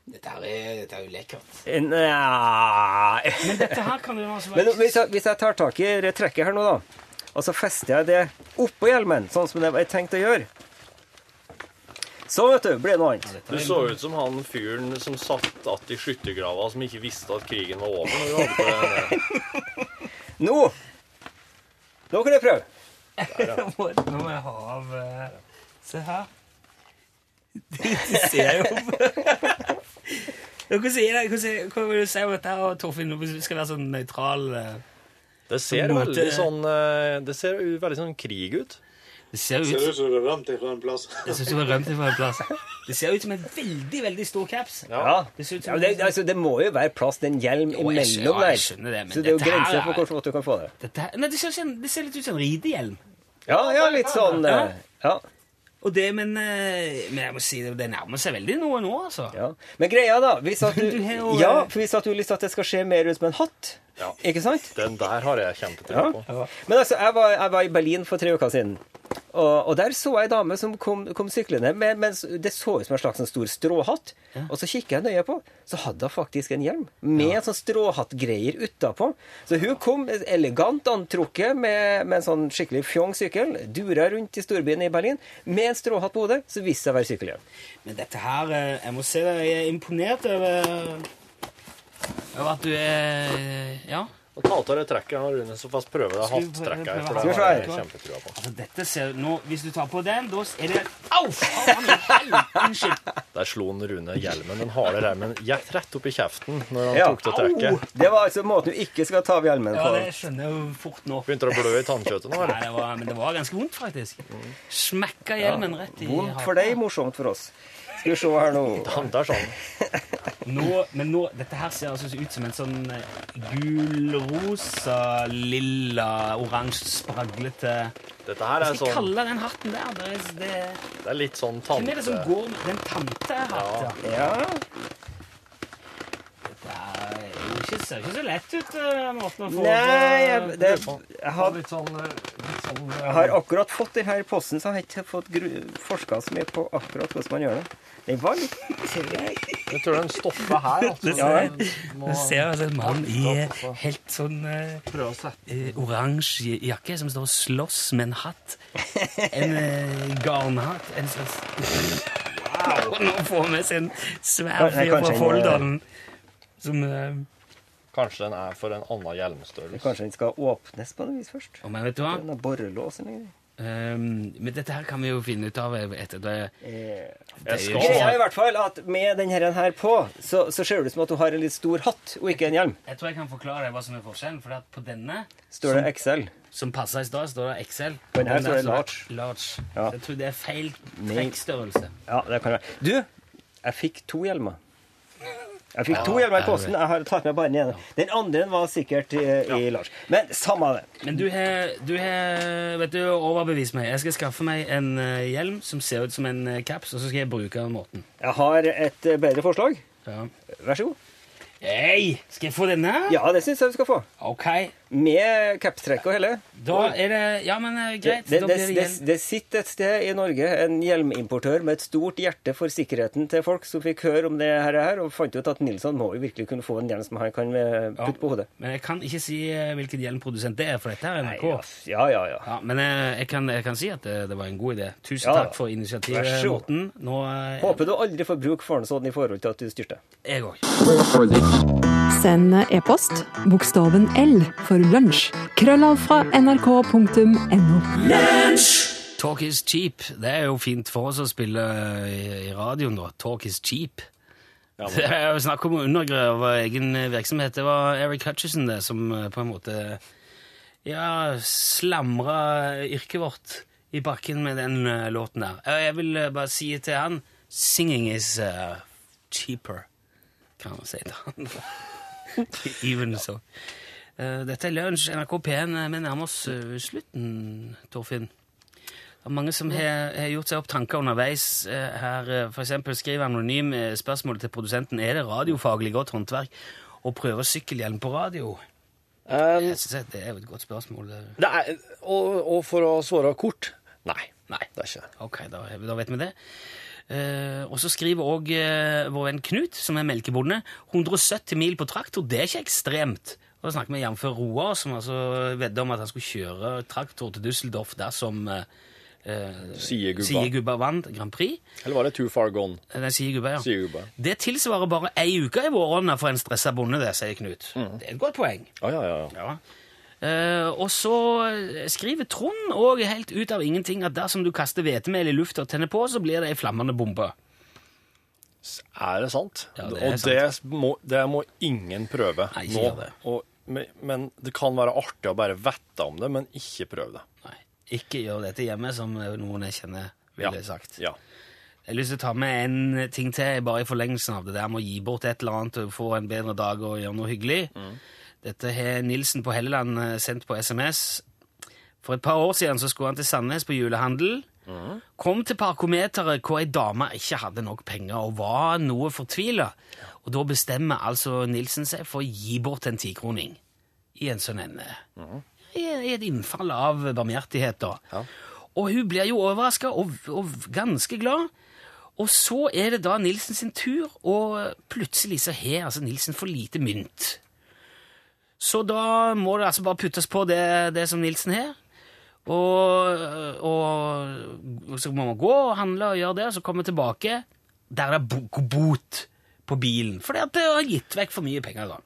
Dette her er, dette er jo lekkert. Nja Men dette her kan jo også Men hvis jeg, hvis jeg tar tak i det trekket her nå, da, og så fester jeg det oppå hjelmen, sånn som det var tenkt å gjøre Så, vet du, blir det noe annet. Du så ut som han fyren som satt att i skyttergrava, som ikke visste at krigen var over. Når du hadde på den. Nå Nå kan jeg prøve. Nå må jeg ha av eh, Se her. Du ser jo Ja, Hvordan det? Hvordan, hva vil du si om dette, her, Torfinn? Hvis du skal være sånn nøytral eh, Det ser jo veldig sånn eh, Det ser jo veldig sånn krig ut. Det ser ut som du har rømt fra en plass. Det ser ut som du har rømt fra en plass. Det ser ut som en veldig, veldig stor caps. Ja. Det ser ut Ja, det, altså, det må jo være plass til en hjelm Jo, jeg imellom ja, der. jeg skjønner det, men så det er jo grenser er- for hvor fort du kan få det. dette, Nei, det ser, det ser litt ut som en ridehjelm. Ja, ja, litt sånn Ja. Eh. Og det, men, eh, men jeg må si det, det nærmer seg veldig noe nå, altså. ja. Men greia, da hvis at du, Du Ja, eh, for hvis at du har lyst til at det skal se mer ut med en hatt, Ja. ikke sant? Den der har jeg kjempetro Ja. på. Men altså, jeg var, jeg var i Berlin for tre uker siden. Og, og der så jeg ei dame som kom, kom syklende. Med, mens det så ut som en slags sånn stor stråhatt. Og så kikker jeg nøye på, så hadde hun faktisk en hjelm. Med en sånn stråhattgreier utapå. Så hun kom elegant antrukket med, med en sånn skikkelig fjong sykkel. Dura rundt i storbyen i Berlin med en stråhatt på hodet. Så viste seg å være sykkelhjelm. Men dette her eh, Jeg må si det, jeg er imponert over, over at du er Ja. Og Ta av deg trekket, han, Rune, så fast prøve det prøve For det har jeg kjempetrua på. Altså, dette ser nå, Hvis du tar på den, da er det Au! Unnskyld. Der slo han Rune hjelmen, den harde remmen, rett opp i kjeften når han Ja. tok det trekket. Det var altså måten du ikke skal ta av hjelmen på. Ja, det skjønner jeg jo fort nå. Begynte det å blø i tannkjøttet nå, Nei, eller? det var, men det var ganske vondt, faktisk. Smekka hjelmen rett i Vondt for deg, morsomt for oss. Skal vi se her nå. Sånn. Nå, men nå, dette her ser altså ut som en sånn gulrosa, gul, rosa, lilla, oransje, spraglete Dette her Hva er skal jeg sånn kalle den hatten der? Det er, det, Det er litt sånn tante... hvem er det som går med den tantehatt? Ja. Ja. Det er ser ikke så lett ut, eh, måten å få Nei, jeg, det, jeg har Litt sånn, eh, litt sånn Jeg har akkurat fått denne posten, så jeg har ikke fått forska så mye på akkurat hvordan man gjør det. Den var litt Jeg tror den stopper her. Altså. Ser, det ser altså en mann i eh, helt sånn eh, eh, oransje jakke som står og slåss med en hatt. En uh, garnhatt. En slags Wow! Nå får vi oss en svær fyr fra kanskje en, Folldalen som eh, Kanskje den er for en annen hjelmstørrelse. Kanskje den skal åpnes på noe vis først? Og, men vet du hva? Den har borrelås eller noe. Um, men dette her kan vi jo finne ut av etter det. Eh, det er Greia er i hvert fall at med denne her, her på, så, så ser det ut som at du har en litt stor hatt, og ikke en hjelm. Jeg tror jeg kan forklare deg hva som er forskjellen. For at på denne, Står det XL? som passa i stad, står det XL. På denne, denne står det large. large. Ja. Så jeg tror det er feil trekkstørrelse. Ja, det kan være. Du, jeg fikk to hjelmer. Jeg fikk to hjelmer i posten. Jeg har tatt med bare den ene. Den andre var sikkert i, i Lars. Men samme det. Men du har, du har vet du, overbevist meg. Jeg skal skaffe meg en eh, hjelm som ser ut som en eh, caps, og så skal jeg bruke den måten. Jeg har et eh, bedre forslag. Ja. Vær så god. Hei, skal jeg få denne? Ja, det syns jeg du skal få. Ok. Med capstrekk og hele. Da er det Ja, men eh, Det, greit. det, da det, blir det det, det sitter et sted i Norge en hjelmimportør med et stort hjerte for sikkerheten til folk som fikk høre om det her, og fant ut at Nilsson må jo virkelig kunne få en hjelm som han kan putte putte på hodet. Men jeg kan ikke si eh, hvilken hjelmprodusent det er, for dette er NRK. ja, ja, ja. ja. Ja, men jeg, jeg, kan, jeg kan si at det, det var en god idé. Tusen Ja. takk for initiativet. Morten. Nå jeg... Håper du aldri får bruk for den sånn i forhold til at du styrter. Jeg òg. Send e-post bokstaven L for lunsj. Krøllav fra nrk.no. Talk is cheap. Det er jo fint for oss å spille i, radioen, da. Talk is cheap. Det er jo snakk om å undergrave egen virksomhet. Det var Eric Hutchison det, som eh, på en måte ja, slamra yrket vårt i bakken med den eh, låten der. Eh, Jeg vil bare si til han Singing is uh, cheaper, kan man si til han. Even så. Eh, Dette er Lunsj, NRK P1. Vi nærmer oss eh, slutten, Torfinn. Det er mange som har, har gjort seg opp tanker underveis. eh, Her, f.eks. skriver Anonym eh, spørsmålet til produsenten er det radiofaglig godt håndverk å prøve sykkelhjelm på radio. Um, Jeg synes Det er jo et godt spørsmål. det er, og, og for å svare kort nei. Nei. Det er ikke det. Ok, da, da vet vi det. Uh, og så skriver òg uh, vår venn Knut, som er melkebonde, 170 mil på traktor, det er ikke ekstremt. Og da snakket vi jf. Roar, som altså vedda om at han skulle kjøre traktor til Düsseldorf dersom eh, Siegubba. Siegubba vant Grand Prix. Eller var det Too Far Gone? Den Siegubba, ja. Siegubba. Det tilsvarer bare ei uke i våronna for en stressa bonde, det, sier Knut. Mm. Det er et godt poeng. Ja, ja, ja. ja. Ja. Eh, og så skriver Trond òg helt ut av ingenting at dersom du kaster hvetemel i lufta og tenner på, så blir det ei flammende bombe. Er det sant? Ja, det er og det må, det må ingen prøve Nei, nå. det. Og, men, men det kan være artig å bare vette om det, men ikke prøve det. Nei, ikke gjør dette hjemme, som noen jeg kjenner ville sagt. Ja. Jeg har lyst til å ta med en ting til, bare i forlengelsen av det der med å gi bort et eller annet og få en bedre dag og gjøre noe hyggelig. Dette har Nilsen på Helleland eh, sendt på SMS. For et par år siden så skulle han til Sandnes på julehandel. Kom til parkometeret hvor ei dame ikke hadde nok penger og var noe fortvila. Og da bestemmer altså Nilsen seg for å gi bort en tikroning. I en sånn ende. Mm. I i et innfall av barmhjertighet, da. Og hun blir jo overraska og, og ganske glad. Og så er det da Nilsen sin tur, og plutselig så har altså Nilsen for lite mynt. Så da må det altså bare puttes på det, det som Nilsen har. Og, og så må man gå og handle og gjøre det, så komme tilbake. Der er det bo- bot på bilen, fordi at det har gitt vekk for mye penger. da.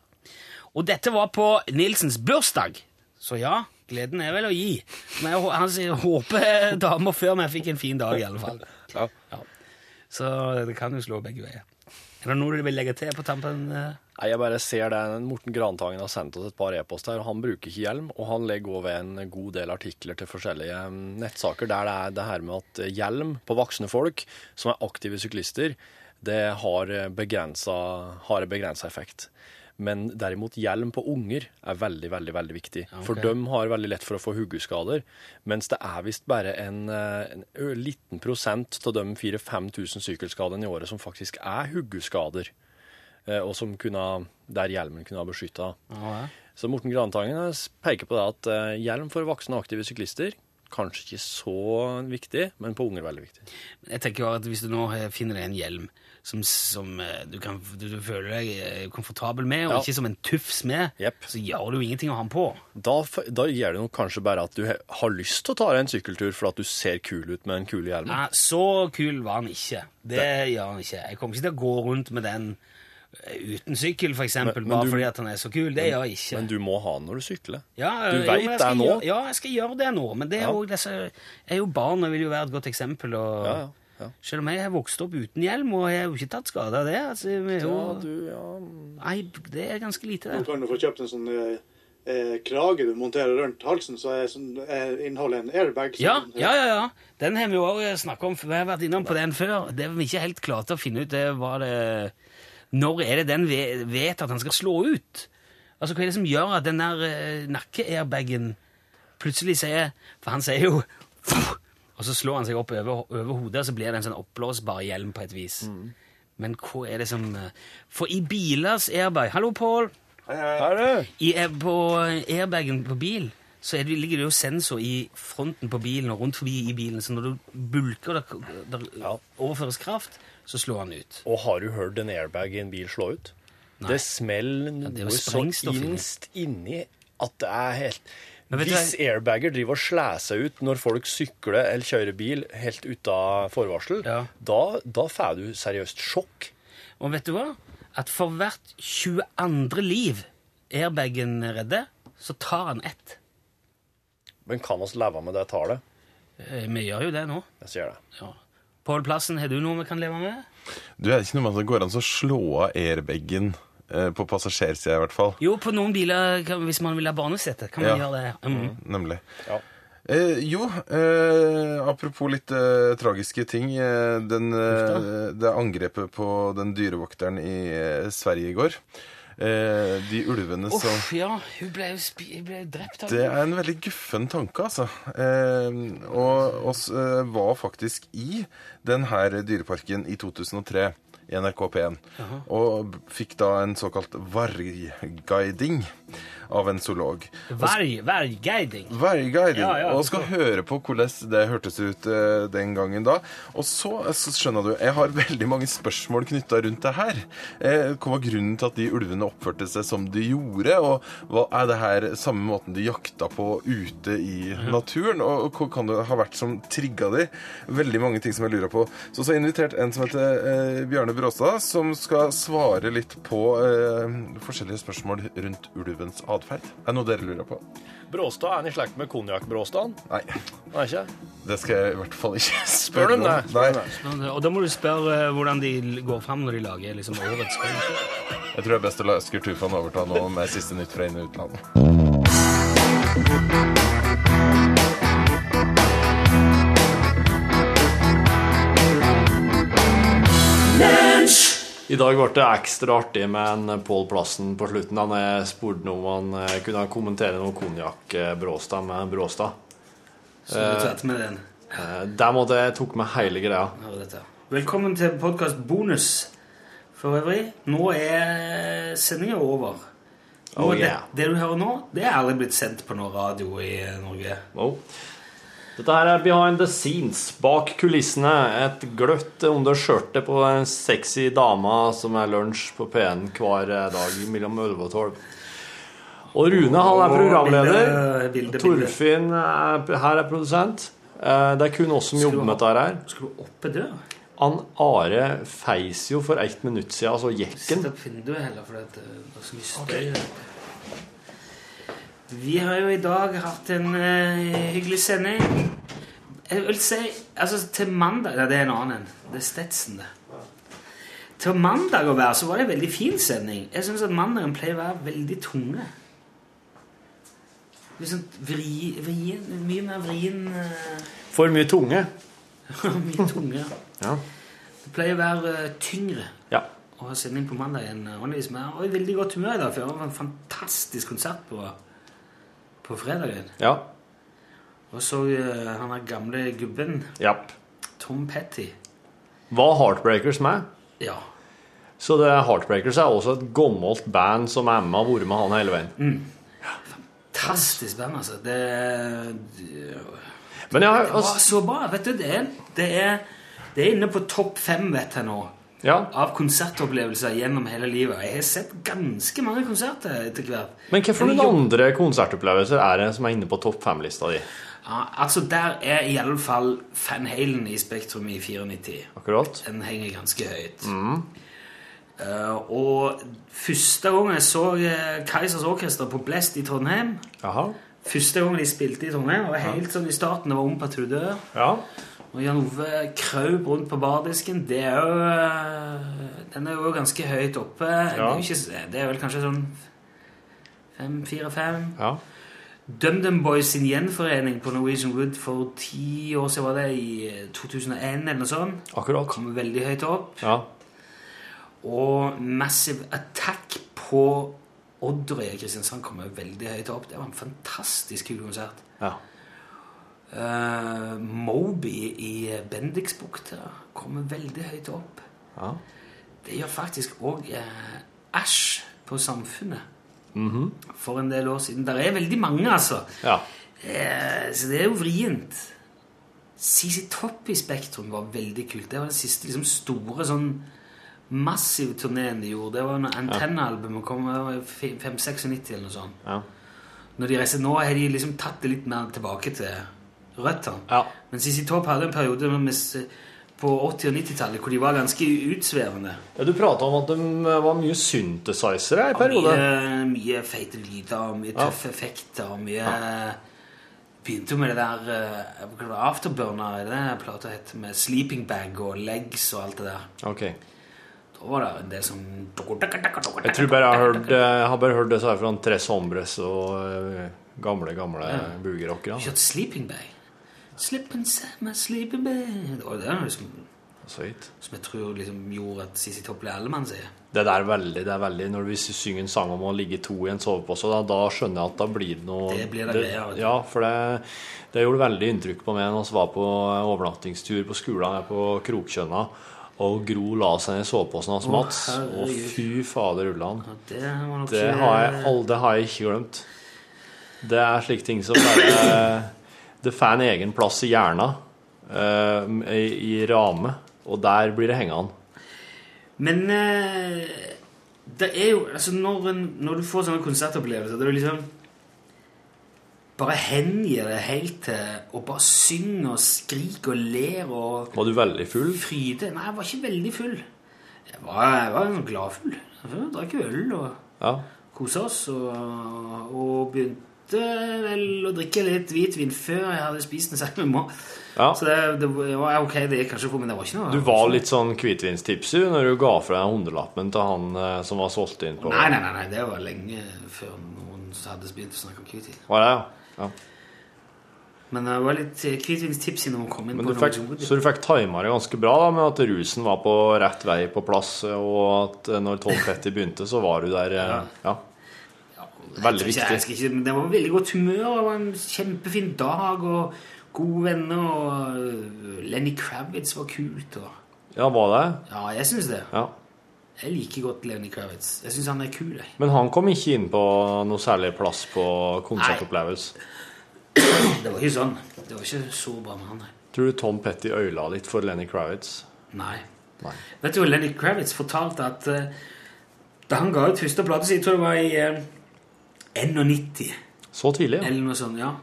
Og dette var på Nilsens bursdag. Så ja, gleden er vel å gi. Men jeg, sier, håper dama før meg fikk en fin dag, i alle fall. Ja. Så det kan jo slå begge veier. Er det noe du vil legge til på tampen? Eh? Nei, Jeg bare ser det. Morten Grantangen har sendt oss et par e-post her, og han bruker ikke hjelm. Og han legger over en god del artikler til forskjellige mm, nettsaker der det er det her med at eh, hjelm på voksne folk som er aktive syklister, det har begrensa, har begrensa effekt. Men derimot hjelm på unger er veldig, veldig veldig viktig. For ok. de har veldig lett for å få hodeskader. Mens det er visst bare en, eh, en liten prosent av de 4000-5000 sykkelskadene i året som faktisk er hodeskader. Eh, Og som kunne, der hjelmen kunne ha beskytta. Ja, ja. Så Morten Grantangen eh, peker på det at eh, hjelm for voksne og aktive syklister kanskje ikke så viktig, men på unger veldig viktig. Jeg tenker jo at Hvis du nå finner deg en hjelm som, som du, kan, du, du føler deg komfortabel med, og Ja. ikke som en tufs med, så gjør du ingenting å ha den på. Da, da gjør det nok kanskje bare at du har lyst til å ta deg en sykkeltur for at du ser kul ut med den kule hjelmen. Nei, så kul var han ikke. Det gjør han ikke. Jeg kommer ikke til å gå rundt med den uten sykkel, Men- men bare du- fordi at han er så kul. Det gjør jeg ikke. Men du må ha den når du sykler. Ja, du veit det nå. Gjøre, ja, jeg skal gjøre det nå, men det er Ja. også, disse, jeg er jo barn og vil jo være et godt eksempel. Og, Ja, ja, ja. Selv om jeg har vokst opp uten hjelm, og jeg har jo ikke tatt skade av det. Altså, jo, Ja, du, Nei, det er ganske lite, Du kan jo få kjøpt en sånn eh, eh, krage du monterer rundt halsen, så er sånn, er, inneholder en airbag. Ja, ja, ja. ja. Den har vi jo også snakket om. Vi har vært innom på den før. Det vi ikke helt klarte å finne ut, det var det Når er det den vet at han skal slå ut? Altså, Hva er det som gjør at den der uh, nakke-airbagen plutselig sier For han sier jo Og så slår han seg opp over, over hodet, og så blir det en sånn oppblåsbar hjelm på et vis. Men hva er det som eh, For i bilers airbag Hallo, Pål. I, eh, på airbagen på bil så er det, ligger det jo sensor i fronten på bilen og rundt forbi i bilen, så når du bulker der, det, ja. overføres kraft, så slår han ut. Og har du hørt en airbag i en bil slå ut? Nei. Det smeller noe ja, så innst inni at det er helt Hvis airbager driver og slår seg ut når folk sykler eller kjører bil helt uten forvarsel, da, da får du seriøst sjokk. Og vet du hva? At for hvert 22. liv airbagen redder, så tar han ett. Men kan vi leve med det tallet? Eh, Vi gjør jo det nå. Jeg sier det. Ja. Pål Plassen, har du noe vi kan leve med? Du, er det ikke noe med at det går an å slå av airbagen eh, på passasjersida, i hvert fall? Jo, på noen biler, kan, hvis man vil ha barnesete, kan man Ja. gjøre det. Mm. Nemlig. Eh, jo, eh, apropos litt eh, tragiske ting. Eh, den, eh, det angrepet på den dyrevokteren i eh, Sverige i går. Eh, de ulvene som Uff, ja, hun ble jo drept av Det er en veldig guffen tanke, altså. Eh, og oss eh, var faktisk i denne dyreparken i 2003 i NRK P1. Jaha. Og fikk da en såkalt vargguiding av en zoolog. Værguiding. Vergguiding. Ja, ja, og skal høre på hvordan det hørtes ut uh, den gangen da. Og så, eh, så skjønner du, jeg har veldig mange spørsmål knytta rundt det her. Eh, hva var grunnen til at de ulvene oppførte seg som de gjorde? Og hva er det her samme måten de jakta på ute i naturen? Og, og hva kan det ha vært som trigga de? Veldig mange ting som jeg lurer på. Så så har jeg invitert en som heter eh, Bjarne Bråstad, som skal svare litt på eh, forskjellige spørsmål rundt ulvens atferd. Er det noe dere lurer på? Bråstad, er han i slekt med konjakk-Bråstad? Nei. Nei, ikke? Det skal jeg i hvert fall ikke spørre om. Nei. dem. Og da må du spørre eh, hvordan de går fram når de lager liksom, årets spill. Jeg tror det er best å la Øsker Tufan overta nå med siste nytt fra inn- og utland. I dag ble det ekstra artig med en Pål Plassen på slutten. Han spurte om han eh, kunne kommentere noe konjakk eh, Bråstad med Bråstad. Så du tatt med den. Eh, Der måtte jeg tok med hele greia. Velkommen til podkast bonus for øvrig. Nå er sendinga over. Nå, Oh, det, yeah. det du hører nå, det er aldri blitt sendt på noe radio i eh, Norge. Oh. Dette her er behind the scenes, bak kulissene. Et gløtt under skjørtet på en sexy dame som er lunsj på P1 hver eh, dag mellom 11 og 12. Og Rune han er programleder. bilde. Torfinn er, her er produsent. Eh, Det er kun oss som jobber med dette her. Skal du oppe dør? Han Are feis jo for ett minutt siden, altså jekken. opp det det. Vi har jo i dag hatt en uh, hyggelig sending. Jeg vil si altså til mandag ja, Det er en annen en. Det er Stetsen, det. Til mandag å være så var det en veldig fin sending. Jeg syns at mandagen pleier å være veldig tunge. Liksom vri, vrien, mye mer vrien uh... For mye tunge. Mye tunge. Ja. Det pleier å være uh, tyngre Ja. å ha sending på mandag enn vanligvis. Men jeg var i veldig godt humør i dag, for jeg var en fantastisk konsert på, på fredagen. Ja. Og så uh, han der gamle gubben, Japp. Tom Petty. Var Heartbreakers med? Ja. Så det Heartbreakers er også et gammelt band som Emma har vært med han hele veien. Mm. Fantastisk band, altså. Det, det, Men jeg altså, det var så bra. Vet du, det er, det er, det er inne på topp fem, vet jeg nå, av konsertopplevelser gjennom hele livet. Jeg har sett ganske mange konserter etter hvert. Men hvilke andre konsertopplevelser er det som er inne på topp fem-lista di? Ja, altså Der er i alle fall Van Halen i Spektrum i 94. Akkurat. Den henger ganske høyt. Mm. Uh, og første gang jeg så eh, Kaizers Orkester på Blest i Trondheim Jaha. Første gang de spilte i Trondheim, var helt sånn i starten. Det var Ung Patrudør. Ja. Og Jan Ove kraup rundt på bardisken. Det er jo eh, Den er jo ganske høyt oppe. Det, er ikke, det er vel kanskje sånn fem, fire-fem. Ja. DumDum Boys sin gjenforening på Norwegian Wood for ti år siden, var det i eh, 2001 eller noe sånt. Akkurat. Kom veldig høyt opp. Ja. Og Massive Attack på Odderøy i Kristiansand kom veldig høyt opp. Det var en fantastisk kul konsert. Ja. Uh, Moby i Bendiksbukta kommer veldig høyt opp. Ja. Det gjør faktisk òg eh, Æsj på Samfunnet Mhm. for en del år siden. Det er veldig mange, altså. Ja. Eh, så det er jo vrient. CC Topp i Spektrum var veldig kult. Det var den siste liksom, store sånn massive turneen de gjorde. Det var når Antennealbumet kom i fi- 596 eller noe sånt. Ja. Når de reiser nå, har de liksom tatt det litt mer tilbake til røttene. Ja. Men CC Topp hadde en periode med, på 80- og 90-tallet hvor de var ganske utsvevende. Ja, Du prata om at de var mye synthesizere i perioden periode. Mye, mye feite lyder, og mye Ja. tøffe effekter, og mye Begynte jo med det der uh, Afterburner, er det det plata het? Med sleeping bag og legs og alt det der. Ok. Da var det en del som Jeg tror bare jeg har hørt, jeg har bare hørt det så her fra Tres Hombres og eh, gamle, gamle Ja. boogie-rockere. Kjørt sleeping bag. Slip inside my sleeping bed!» Det var det liksom, Søyt. som jeg tror liksom gjorde at Sissy Topp ble allemannseie. Det der er veldig, det er veldig Når vi synger en sang om å ligge to i en sovepose, da, da skjønner jeg at da blir det noe Det blir det greier, vet. Ja, for det, det gjorde veldig inntrykk på meg når vi var på overnattingstur på skolen her på Kroktjønna, og Gro la seg ned i soveposen hans, Å, Mats. Og herregud. fy fader ullan. Det var nok Det har jeg, har jeg ikke glemt. Det er slike ting som bare Det får en egen plass i hjernen, eh, i, i rame, og der blir det hengende. Men eh, det er jo altså når, når du får sånne konsertopplevelser, det er jo liksom bare hengir det helt til å bare synge og skrike og ler og Var du veldig full? fryde Nei, jeg var ikke veldig full. Jeg var, jeg var gladfull. Jeg drakk øl og Ja. kosa oss. Og, og begynte vel å drikke litt hvitvin før jeg hadde spist en sekk med mat. Ja. Så det, det var ok, det gikk kanskje på, men det var ikke noe Du var litt sånn hvitvinstipsy når du ga fra deg hundrelappen til han eh, som var solgt inn på Nei, nei, nei, nei, det var lenge før noen hadde begynt å snakke om hvitvin. Var det, ja? ja. Men det var litt eh, hvitvinstipsy når man kom inn Men på du fikk, noe. Så du fikk tima det ganske bra da, med at rusen var på rett vei på plass, og at eh, når Tom Petty begynte, så var du der ja. Ja. Veldig viktig. ikke, det var veldig godt humør, det var en kjempefin dag, og gode venner, og øh, Lenny Kravitz var kult. Og, Ja, var det? ja, jeg syns det. Ja. Jeg liker godt Lenny Kravitz. Jeg syns han er kul. Jeg. Men han kom ikke inn på noe særlig plass på konsertopplevelse. Det var ikke sånn. Det var ikke så bra med han, nei. Tror du Tom Petty øyla litt for Lenny Kravitz? Nei. Nei. Vet du hva Lenny Kravitz fortalte at uh, da han ga ut første plate si, jeg tror det var i eh, 91 Så tidlig, ja. eller noe sånt, ja.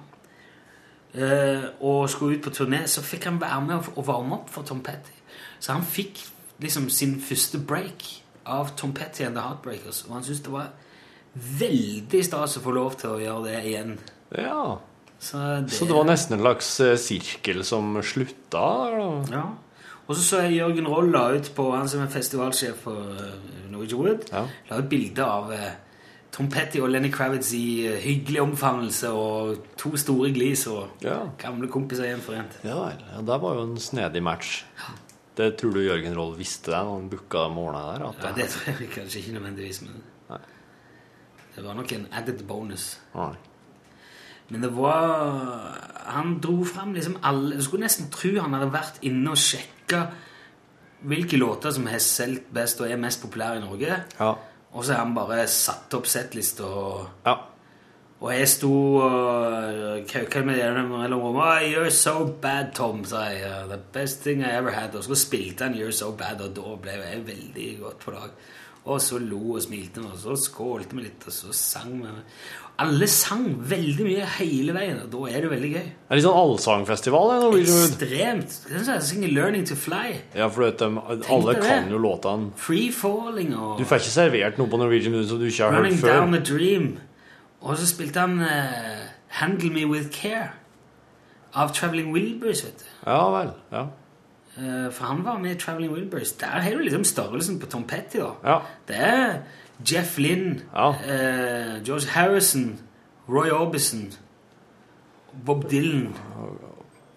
Eh, og skulle ut på turné, så fikk han være med og, varme opp for Tom Petty. Så han fikk liksom sin første break av Tom Petty and The Heartbreakers, og han syntes det var veldig stas å få lov til å gjøre det igjen. Ja. Så det, Så det var nesten en slags eh, sirkel som slutta? Eller? Ja. Og så så jeg Jørgen Roll la ut på han som er festivalsjef på eh, Norwegian Wood, la ut bilde av eh, Tom Petty og Lenny Kravitz i eh, hyggelig omfavnelse og to store glis og Ja. gamle kompiser gjenforent. Ja vel. Ja, det var jo en snedig match. Det tror du Jørgen Roll visste det når han booka det morgenen der? Ja, det tror jeg kanskje ikke nødvendigvis, men det var nok en added bonus. Nei. Men det var Han dro fram liksom alle Du skulle nesten tro han hadde vært inne og sjekka hvilke låter som har solgt best og er mest populære i Norge. Ja. Og så har han bare satt opp settlista og, Ja. Og jeg sto og kauka med det mellom rommene. Oh, 'You're so bad, Tom', sa jeg. 'The best thing I ever had'. Og så spilte han 'You're so bad', og da ble jeg veldig godt på lag. Og så lo og smilte vi, og så skålte vi litt, og så sang vi. Alle sang veldig mye hele veien, og da er det veldig gøy. Det er litt sånn allsangfestival. Norwegian Wood. Ekstremt. Er sånn synger 'Learning to Fly'. Ja, for vet, de, alle kan jo låtene. Free Falling og Du får ikke servert noe på Norwegian Wood som du ikke har hørt før. Running. Down a Dream. Og så spilte han uh, Handle Me With Care av Traveling Wilburys, vet du. Ja vel. ja. Uh, for han var med i Traveling Wilburys. Der har du liksom størrelsen på Tom Petty. da. Ja. Det er Jeff Lynn, eh, George Harrison, Roy Orbison, Bob Dylan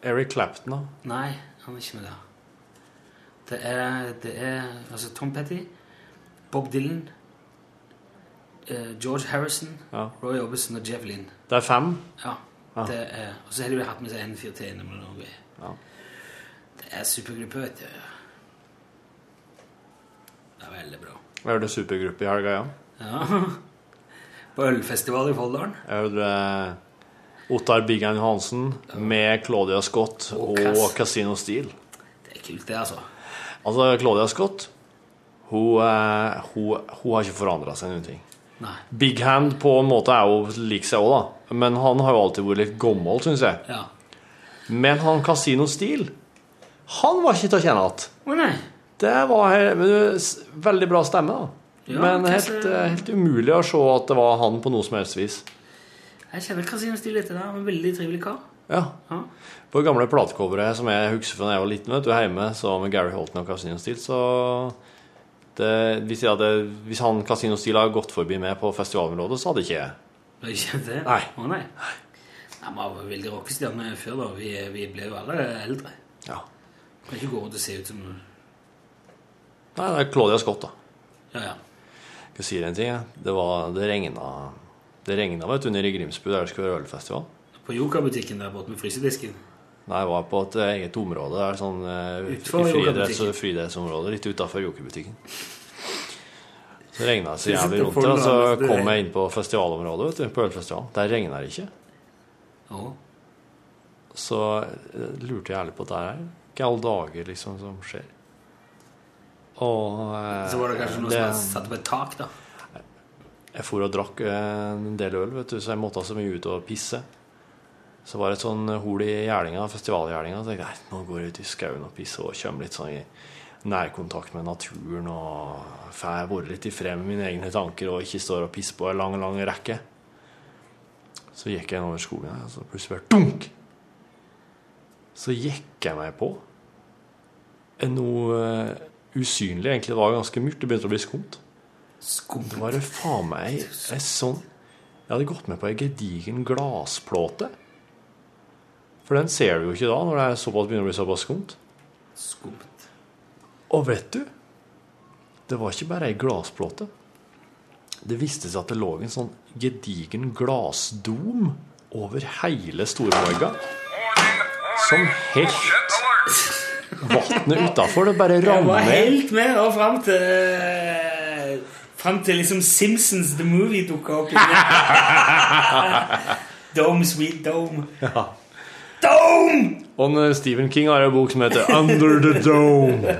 Eric Clapton, da? Nei, han er ikke med der. Det er, det er altså Tom Petty, Bob Dylan, eh, George Harrison, Ja. Roy Orbison og Jeff Lynn. Det er fem? Ja. Ja. Det er, og så har de hatt med seg en fyr til innimellom. Ja. Det er supergruppe, vet du. Det er veldig bra. Jeg hørte supergruppe i helga, ja. Ja. På ølfestival i Folldalen. Jeg hørte eh, Ottar Biggen Johansen med Claudia Scott og, og Casino Steel. Det er kult, det, altså. Altså, Claudia Scott hun, eh, hun, hun har ikke forandra seg noen ting. Nei. Big Hand på en måte er jo lik seg òg, da. Men han har jo alltid vært litt gammel, syns jeg. Ja. Men han Casino Steel, han var ikke til å kjenne igjen. Det var veldig bra stemme, da. Ja, Men helt, eh, helt umulig å se at det var han på noe som helst vis. Jeg kjenner Casino Steel etter er en veldig trivelig kar. Ja. Ja. På det gamle platecoveret som jeg husker fra da jeg var liten, vet du, hjemme, så med Gary Holton og Casino Steel, så det, hvis, hadde, hvis han Casino Steel hadde gått forbi meg på festivalområdet, så hadde ikke jeg ikke det? Nei. Å nei. Nei, Vi var veldig rockestjerner før, da. Vi, vi ble jo alle eldre. Ja. Kan ikke gå rundt og se ut som Nei, det er Claudia Scott, da. Ja, ja. Jeg skal si deg en ting. jeg. Det, var, det regna Det regna vet du, nede i Grimsbu, der det skulle være ølfestival. På Joka-butikken der borte med frysedisken. Nei, jeg var på et eget område. Det er sånn eh, friidretts- Joker-butikken. litt utafor Jokerbutikken. Så regna det så jævlig rundt der, så kom jeg inn på festivalområdet, vet du, på ølfestivalen. Der regna det ikke. Så eh, lurte jeg ærlig på det her. Hva i alle dager liksom som skjer? Og eh, Så var det kanskje noe det- som satt på et tak, da. Jeg for og drakk eh, en del øl, vet du, så jeg måtte så mye ut og pisse. Så var det et sånn hol i gjerninga, festivalgjerninga. Så tenkte jeg nei, nå går jeg ut i skauen og pisser og kommer litt sånn i nærkontakt med naturen og får være litt i fred med mine egne tanker og ikke står og pisser på en lang, lang rekke. Så gikk jeg over skogen, og så plutselig bare dunk! Så gikk jeg meg på noe usynlig, egentlig. Det var ganske mørkt. Det begynte å bli skumt. Det var det faen meg ei sånn Jeg hadde gått med på ei gedigen glassplate. For den ser du jo ikke da, når det er såpass, begynner å bli såpass skumt. Skumt. Og vet du Det var ikke bare ei glassplate. Det viste seg at det lå en sånn gedigen glassdom over hele Stormorga. Som helt Vannet utafor, det bare rammer. Jeg var helt med og fram til Fram til liksom Simpsons The Movie dukka opp. Dome, sweet dome. Ja. Dome! Og Stephen King har en bok som heter Under the Dome.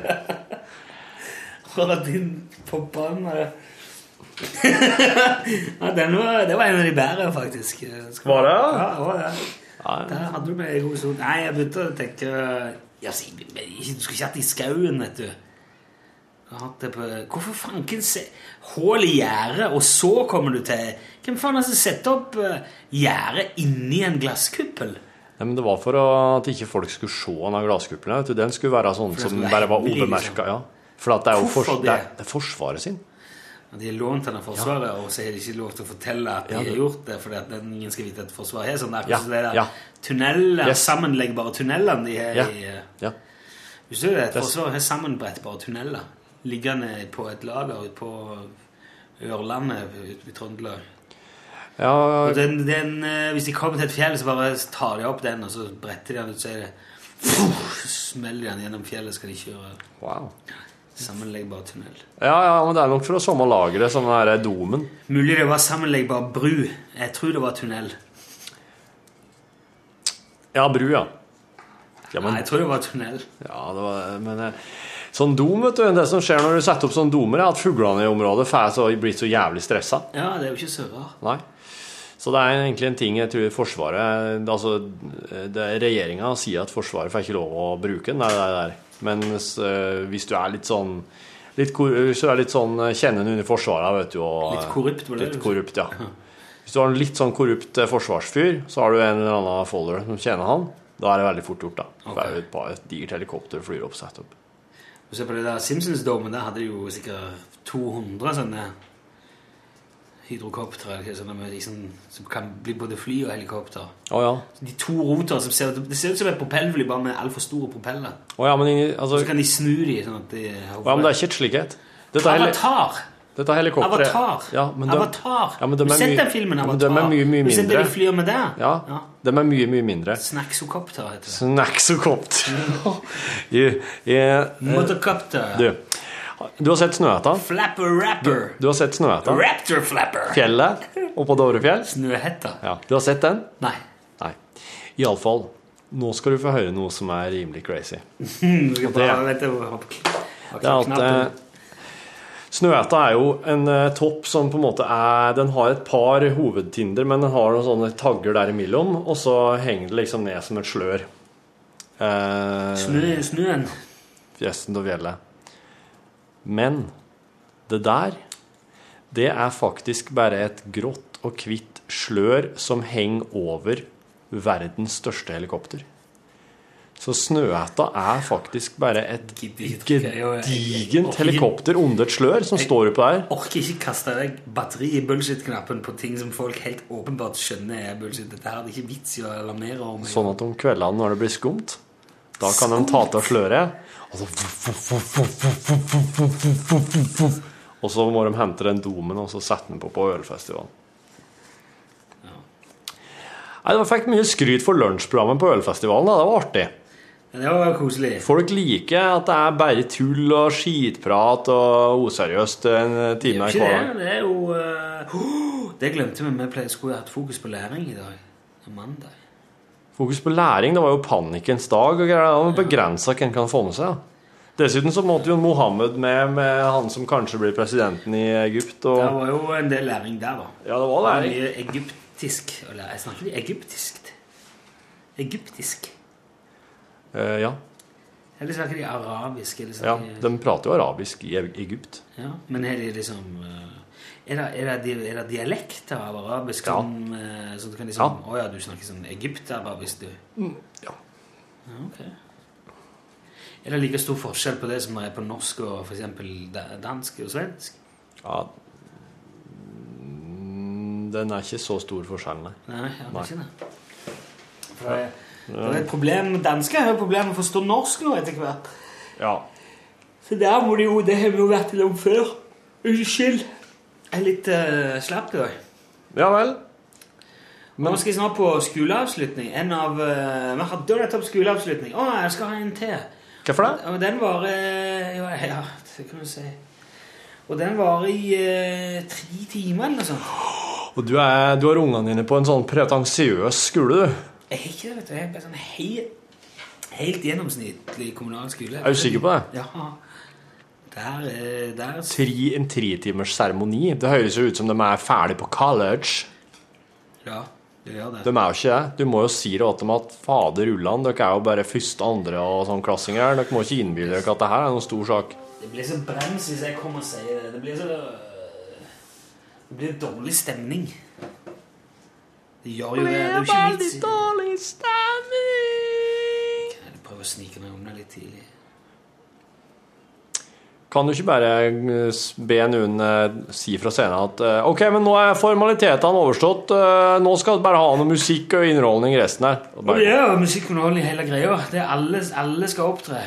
Og din forbanna ja, den var, Det var en av de bedre, faktisk. Skal- Var det? Ja, det var det. Der hadde du meg i god. Nei, jeg begynte å tenke men Du skulle ikke hatt det i skauen, vet du. Det på, hvorfor fanken hull i gjerdet, og så kommer du til Hvem faen har som setter opp uh, gjerdet inni en glasskuppel? Nei, men Det var for at ikke folk skulle se denne glasskuppelen. Den skulle være sånn som bare var hemmelig, obemerka. Ja. For det er jo for, det? det? er, det er Forsvaret sin. Ja, De har lånt den av Forsvaret, og så har de ikke lov til å fortelle at de Ja, det- har gjort det, fordi at ingen skal vite at Forsvaret har sånn. Er Ja, akkurat som det der ja. tunneler, Yes. sammenleggbare tunnelene de har Ja, i eh, ja. Hvis du det? At Forsvaret har sammenbrettbare tunneler liggende på et lager ute på Ørlandet i Trøndelag. Ja, Og den, den, eh, hvis de kommer til et fjell, så bare tar de opp den, og så bretter de den ut, så er det smeller de den gjennom fjellet, skal de kjøre. Wow. Sammenleggbar tunnel. Ja, ja, men det er nok fra samme lageret som den der domen. Mulig det var sammenleggbar bru. Jeg tror det var tunnel. Ja, bru, ja. ja Nei, jeg tror det var tunnel. Ja, det var, men eh, sånn dom, vet du, det som skjer når du setter opp sånn domer, er at fuglene i området så, blir så jævlig stressa. Ja, det er jo ikke så rart. Nei. Så det er egentlig en ting jeg tror Forsvaret Altså, regjeringa sier at Forsvaret får ikke lov å bruke den, det er det der. Mens uh, hvis du er litt sånn litt, Hvis du er litt sånn eh, kjennende under Forsvaret, vet du og, Litt korrupt, var det Litt korrupt, ja. Hvis du har en litt sånn korrupt eh, forsvarsfyr, så har du en eller annen folder som kjenner han. Da er det veldig fort gjort, da. For er jo et, par- et digert helikopter flyr opp og setter opp. Du ser på det der Simpsons-domen, der hadde de jo sikkert 200 sånne hydrokoptre liksom, som, kan bli både fly og helikopter. Oh, ja. De to rotor som ser Det ser ut som et propellfly, bare med altfor store propeller. Oh, ja, men altså, Så kan de snu de sånn at de Ja, men det er ikke et slikhet. Dette Avatar! Dette er helikopteret. Avatar! Ja, men de- Avatar! Ja, men de du har sett den filmen, ja, Avatar? de er mye, mye Har du sett det mindre. de flyr med der? Ja, Ja. de er mye, mye mindre. Snacksocopter heter det. Snacksocopter. yeah, yeah. Motocopter. Du, du har sett Snøhetta? Flapper rapper. Du har sett Snøhetta? Raptor flapper. Fjellet oppå Dovrefjell? Snøhetta. Ja, Du har sett den? Nei. Nei. Iallfall, nå skal du få høre noe som er rimelig crazy. Og det- Det er at eh, Snøhetta er jo en eh, topp som på en måte er Den har et par hovedtinder, men den har noen sånne tagger der imellom, og så henger det liksom ned som et slør. Eh, Snø, snøen. Fjesten til fjellet. Men det der, det er faktisk bare et grått og hvitt slør som henger over verdens største helikopter. Så Snøhetta er faktisk bare et gedigent helikopter under et slør som står oppå der. Orker ikke kaste deg batteri i bullshit-knappen på ting som folk helt åpenbart skjønner er bullshit. Dette her er det ikke vits i å alarmere om. Sånn at om kveldene når det blir skumt, da kan de ta til sløret, og så Og så må de hente den domen og så sette den på på ølfestivalen. Nei, Det fikk mye skryt for lunsjprogrammet på ølfestivalen. da, Det var artig. Det var koselig. Folk liker at det er bare tull og skitprat og useriøst en time i hver dag. det er jo eh, Det glemte vi. Vi skulle hatt fokus på læring i dag. Er mandag. Fokus på læring, det var jo panikkens dag og greier. Det var begrensa hvem kan få med seg. Dessuten så måtte jo Mohammed med, med han som kanskje blir presidenten i Egypt. Og... Det var jo en del læring der, da. Ja, det var læring. Mye egyptisk Eller. Jeg snakker ikke egyptisk. Egyptisk. Eh, ja. Eller snakker de arabisk? Eller ja, de prater jo arabisk i Egypt. Ja, men er de liksom eh, Er det, er det, er det dialekter av arabisk Ja. som eh, Så du kan liksom Å ja. du snakker sånn egyptarabisk, du? Mm, ja. ja. Ok. Er det like stor forskjell på det som er på norsk og f.eks. dansk og svensk? Ja Mm, Den er ikke så stor forskjell, nei. Nei, jeg Nei. ikke det. For det, det er et problem Dansker har jo problemer med å forstå norsk nå etter hvert. Ja. Så der må de jo Det har vi jo vært innom før. Unnskyld. Jeg er litt uh, slapp i dag. Ja vel. Nå skal jeg snart på skoleavslutning. En av uh, Vi hadde jo nettopp skoleavslutning. Å, jeg skal ha en til. Hvorfor det? Og den varer ja, ja, det kan du si. Og den varer i uh, tre timer eller noe sånt. Og du, er, du har ungene dine på en sånn pretensiøs skole, du. Jeg er ikke det, vet du. Jeg er bare sånn helt, helt gjennomsnittlig kommunal skole. Er du sikker på det? Ja. Der, eh, der Tri, en tretimers seremoni. Det høres jo ut som de er ferdig på college. Ja, det gjør det. De er jo ikke det. Du må jo si det til dem at fader ulland, dere er jo bare første, andre og sånn klassinger. Dere må ikke innbille dere at det her er noen stor sak. Det blir så brems hvis jeg kommer og sier det. Det blir så Det blir dårlig stemning. Det gjør jo det. Det er jo ikke vits i dårlig stemning. Jeg prøver å snike meg unna litt tidlig. Kan du ikke bare eh, be noen eh, si fra scenen at eh, OK, men nå er formalitetene overstått. Nå skal du bare ha noe musikk og underholdning resten her. Og Og bare- det er jo musikkunderholdning hele greia. Det er alle, alle skal opptre.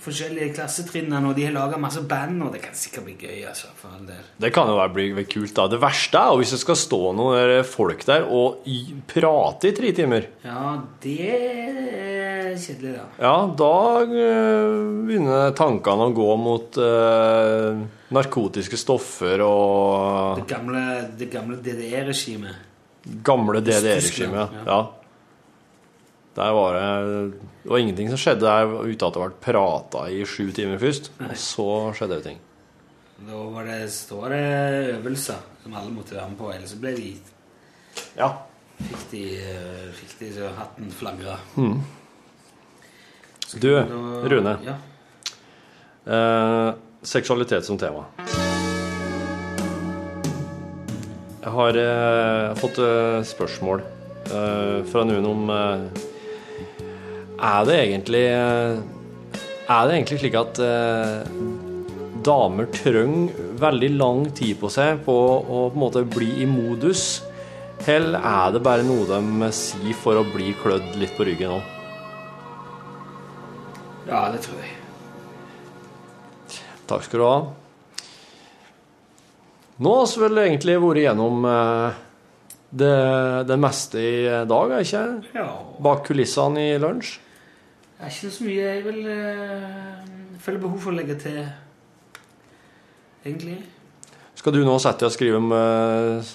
Forskjellige klassetrinnene, og de har laga masse band, og det kan sikkert bli gøy. altså, for all del. Det kan jo være bli kult, da. Det verste er hvis det skal stå noen folk der og prate i tre timer. Ja, det er kjedelig, da. Ja, da eh, begynner tankene å gå mot eh, narkotiske stoffer og Det gamle, DDE-regimet. gamle DDR-regimet. Ja. Ja. Der var det Det var ingenting som skjedde der uten at det ble prata i sju timer først. Og så skjedde det ting. Da var det, store det øvelser som alle måtte være med på, ellers ble de Ja. Fikk de, eh, fikk de så hatten flagra. Mm. Du, Rune. Ja. Eh, seksualitet som tema. Jeg har eh, fått eh, spørsmål eh, fra noen om eh, Er det egentlig eh, Er det egentlig slik at eh, damer trenger veldig lang tid på seg på å på en måte bli i modus? Eller er det bare noe de sier for å bli klødd litt på ryggen òg? ja, det tror jeg. Takk skal du ha. Nå har vi vel egentlig vært gjennom eh, det, det meste i dag, er ikke? Ja. Bak kulissene i lunsj. Det er ikke så mye jeg vil eh, føle behov for å legge til, egentlig. Skal du nå sette deg og skrive, om, eh,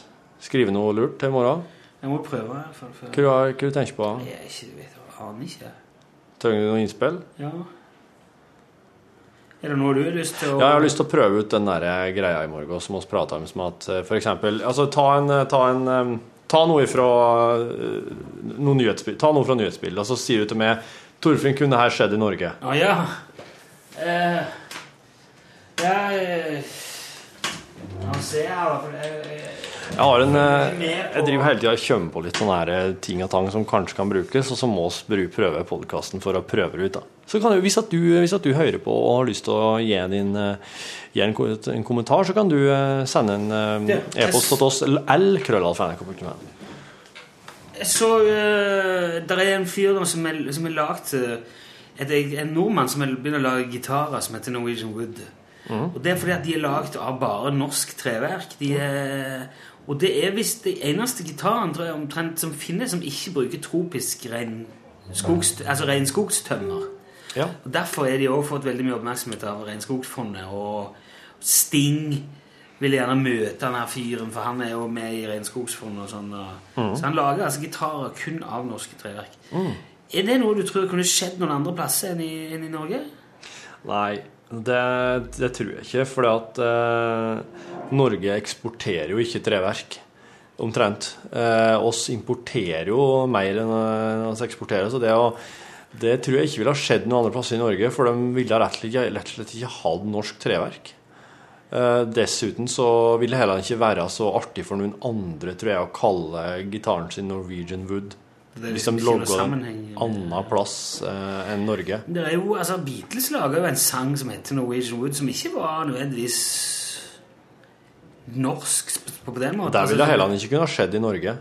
skrive noe lurt til i morgen? Jeg må prøve, i hvert fall. før- Hva, hva du tenker på? Jeg ikke, ikke, vet, jeg aner ikke. Trenger du noe innspill? Ja. Er det noe du har lyst til å Ja, jeg har lyst til å prøve ut den der greia i morgen som vi prata om. Som at eh, eksempel Altså, ta en, ta en eh, Ta noe fra eh, noe nyhetsspill, noe fra nyhetsbildet, og så sier du til meg Torfinn, kunne dette her skjedd i Norge? Å ja. Eh, ja eh, Nå ser jeg, da. For jeg, Jeg har en eh, Jeg driver hele tida og kommer på litt sånne eh, ting og tang som kanskje kan brukes, og så må vi prøve podkasten for å prøve det ut. da. Så kan du, hvis, at du, hvis at du hører på og har lyst til å gi, din, eh, gi en, en kommentar, så kan du eh, sende en eh, e-post til oss. L-krøllalfa.nrk.no. Så uh, Der er en fyr da som er, som er lagd eh, et, En nordmann som er begynner å lage gitarer som heter Norwegian Wood. Og Det er fordi at de er lagd av bare norsk treverk. De er, og det er visst de eneste gitaren tror jeg, omtrent som finnes som ikke bruker tropisk regnskogstømmer. altså regnskogstømmer. Ja. Og Derfor er de også fått veldig mye oppmerksomhet av Regnskogfondet. Og Sting vil gjerne møte den her fyren, for han er jo med i Regnskogsfondet. og sånn. Mhm. Så han lager altså gitarer kun av norske treverk. Mm. Er det noe du tror kunne skjedd noen andre plasser enn i, enn i Norge? Nei, det, det tror jeg ikke. For eh, Norge eksporterer jo ikke treverk. Omtrent. Eh, oss importerer jo mer enn eh, oss eksporterer. Så det, å, det tror jeg ikke ville ha skjedd noen andre plasser i Norge, for de ville rett og slett ikke hatt norsk treverk. Eh, dessuten så vil det heller ikke være så artig for noen andre, tror jeg, å kalle gitaren sin Norwegian Wood. Hvis de logger en annen plass eh, enn Norge. Det er jo, altså Beatles laga jo en sang som heter Norwegian Wood, som ikke var nødvendigvis norsk på den måten. Der ville det Altså, heller ikke kunne ha skjedd i Norge.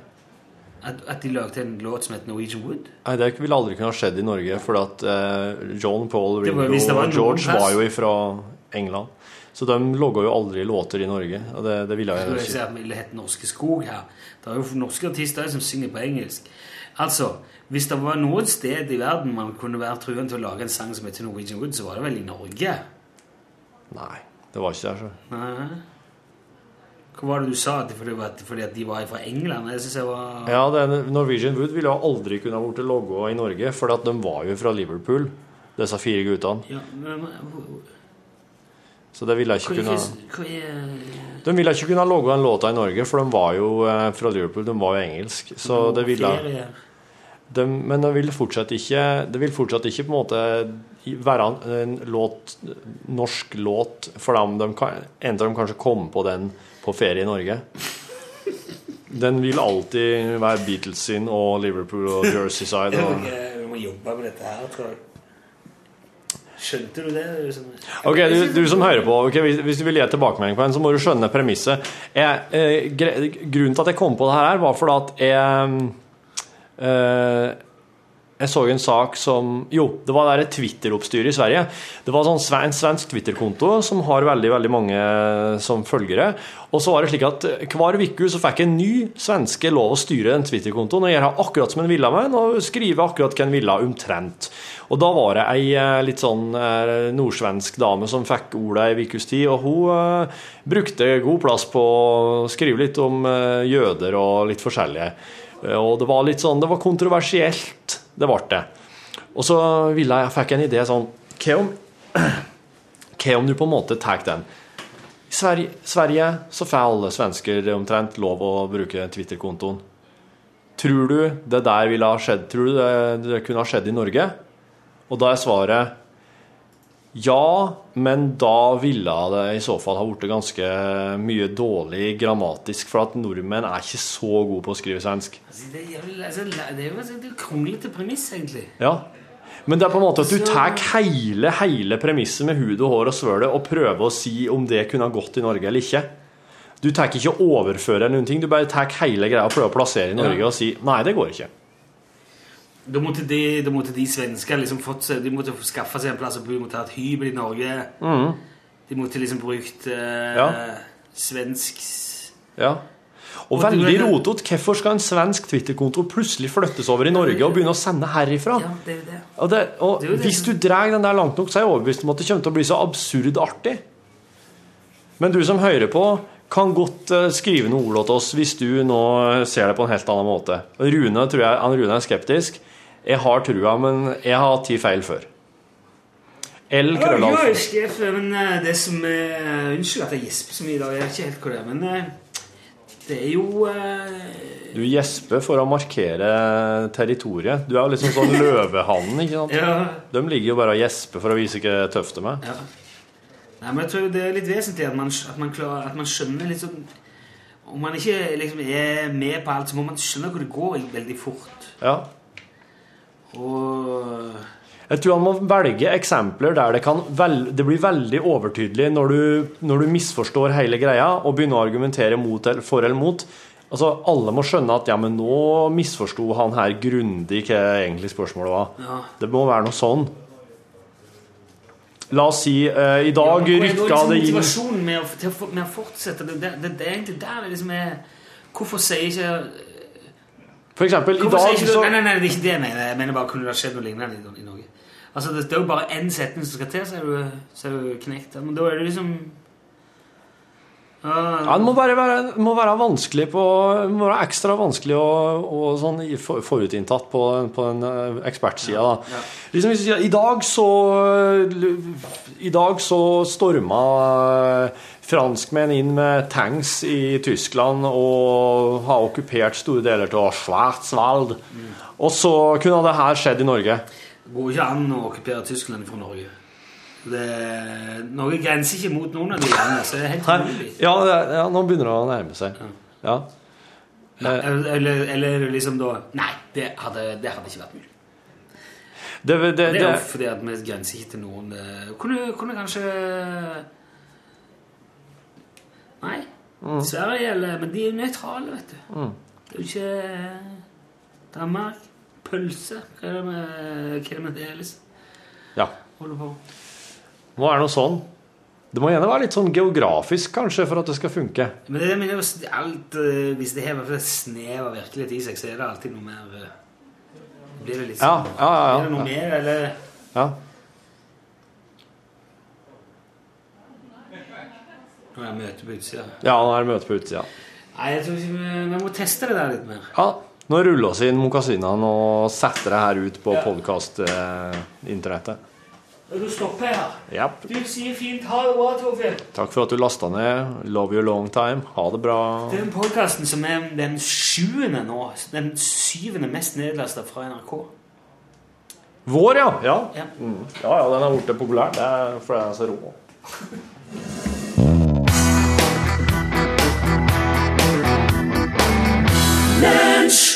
At, at de lagde en låt som heter Norwegian Wood? Nei, det ville aldri kunne ha skjedd i Norge, for at eh, John, Paul, Ringo og George var jo fra England. Så de logga jo aldri låter i Norge, og det, det ville Jeg jo ikke. Det ville hett Norske Skog her. Det er jo norske artister som synger på engelsk. Altså, hvis det var noe sted i verden man kunne være truen til å lage en sang som heter Norwegian Wood, så var det vel i Norge? Nei, det var ikke der, så. Nei. Hva var det du sa? Fordi, fordi at de var fra England? Jeg synes jeg var... Ja, det, Norwegian Wood ville aldri kunne ha blitt logga i Norge, for de var jo fra Liverpool, disse fire guttene. Ja, men, Så det ville jeg ikke kunne er... De ville ikke kunne ha den en låt i Norge, for de var jo eh, fra Liverpool, de var jo engelsk. Så det ville de, Men det vil fortsatt ikke Det vil fortsatt ikke på en måte være en, låt, norsk låt for dem. De kan, en av dem kanskje kommer på den på ferie i Norge. Den vil alltid være Beatles sin og Liverpool og Jersey Side. Og, Vi må jobbe med dette her, tror jeg. Skjønte du det? Liksom? Ok, du, du som hører på, okay, hvis, hvis du vil gi tilbakemelding på en, så må du skjønne premisset. Jeg, eh, gre, grunnen til at jeg kom på det her, var fordi at jeg eh, jeg så en sak som Jo, det var et Twitter-oppstyr i Sverige. Det var sånn en svensk Twitter-konto som har veldig veldig mange som følgere. Og så var det slik at hver uke så fikk en ny svenske lov å styre den Twitter-kontoen og gjøre akkurat som en ville med den, og skrive akkurat hva en ville, omtrent. Og da var det ei eh, litt sånn eh, nordsvensk dame som fikk ordet ei ukes tid, og hun eh, brukte god plass på å skrive litt om eh, jøder og litt forskjellige. Eh, Og det var litt sånn, det var kontroversielt, det ble det. Og så jeg, fikk jeg en idé sånn Hva om, om du på en måte tar den? I Sverige, Sverige så får alle svensker omtrent lov å bruke Twitter-kontoen. Tror du det der ville ha skjedd? Tror du det, det kunne ha skjedd i Norge? Og da er svaret ja, men da ville det i så fall ha blitt ganske mye dårlig grammatisk, for at nordmenn er ikke så gode på å skrive svensk. Altså, det, er jo- altså, det er jo jo kronglete premiss, egentlig. Ja. Men det er på en måte at du tar hele, hele premisset med hud og hår og svøle og prøver å si om det kunne ha gått i Norge eller ikke. Du tar ikke å overføre noen ting, du bare tar hele greia og prøver å plassere i Norge og si nei, det går ikke. Da måtte de, da måtte de svensker liksom fått seg De måtte skaffe seg en plass å bo, de måtte ha et hybel i Norge. Mm. De måtte liksom brukt eh, Ja. svensk Ja. Og Og veldig rotete. Hvorfor skal en svensk Twitter-konto plutselig flyttes over i Norge og begynne å sende herifra? Ja, det er jo det. Og, det, og Det jo det hvis du drar den der langt nok, så er jeg overbevist om at det kommer til å bli så absurd artig. Men du som hører på, kan godt eh, skrive noen ord til oss hvis du nå ser det på en helt annen måte. Rune tror jeg, Rune er skeptisk. Jeg har trua, men jeg har hatt ti feil før. L Ja, jeg er før, men eh, det som er Unnskyld at jeg gjesper så mye i dag. Jeg vet ikke helt hva det er, men eh, det er jo eh, Du gjesper for å markere territoriet. Du er jo liksom sånn løvehannen, ikke sant? Ja. De ligger jo bare og gjesper for å vise hvor tøft de er. Ja. Nei, men jeg tror det er litt vesentlig at man, at man, klarer, at man skjønner litt sånn Om man ikke liksom er med på alt, så må man skjønne hvor det går veldig fort. Ja. Og Jeg tror han må velge eksempler der det, kan vel, det blir veldig overtydelig når du, når du misforstår hele greia og begynner å argumentere mot for eller mot. Altså, Alle må skjønne at ja, men nå misforsto han her grundig hva egentlig spørsmålet var. Ja. Det må være noe sånn. La oss si uh, i dag Ja, rykka liksom det inn Motivasjonen med å, å, med å fortsette, det, det, det, det egentlig der det liksom er Hvorfor sier ikke For eksempel, i dag så Nei, nei, nei, det er ikke det jeg mener. Jeg mener bare kunne det skjedd noe lignende i, Norge. Altså, det, det er jo bare én setning som skal til, så er du, så er du knekt. Men da er det liksom Ja, det må bare være, må være vanskelig på det må være ekstra vanskelig og, og sånn forutinntatt på, på den ekspertsida. ekspertsida. ja. Liksom vi sier, I dag så I dag så storma eh, franskmenn inn med tanks i Tyskland og har okkupert store deler av Schwarzwald. Og så kunne det her skjedd i Norge. Det går ikke an å okkupere Tyskland fra Norge. Det, Norge grenser ikke mot noen av de landene, så det er helt umulig. ja, ja, nå begynner det å nærme seg. Ja. Nei, Eller, eller liksom da Nei, det hadde, det hadde ikke vært mulig. Det, det, Det, er jo fordi at vi grenser ikke til noen kunne, kunne kanskje Nei. Sverige eller Men de er nøytrale, vet du. Mm. Det er jo ikke Danmark. Pølse. Hva er det med, hva er det med det, liksom? Ja. Holder på. Må være noe sånn. Det må gjerne være litt sånn geografisk, kanskje, for at det skal funke. Men det, det er jo alt, eh, hvis det har et snev av virkelighet i seg, så er det alltid noe mer eh, Blir det litt Ja, sånn ja, ja, ja. Blir det noe mer, eller Ja. Nå er jeg møte på utsida. Ja, nå er det møte på utsida. Nei, jeg tror vi, vi må teste det der litt mer. Ja, nå ruller vi inn mokasinene og setter det her ut på podkast-internettet. Du stopper her. Yep. Du sier fint ha det bra, Torfinn. Takk for at du lasta ned. Love you long time. Ha det bra. Den podkasten som er den sjuende nå, den syvende mest nedlasta fra NRK. Vår, ja. Ja, Ja. mm. ja, ja den har blitt populær. Det er fordi den er så rå. Challenge.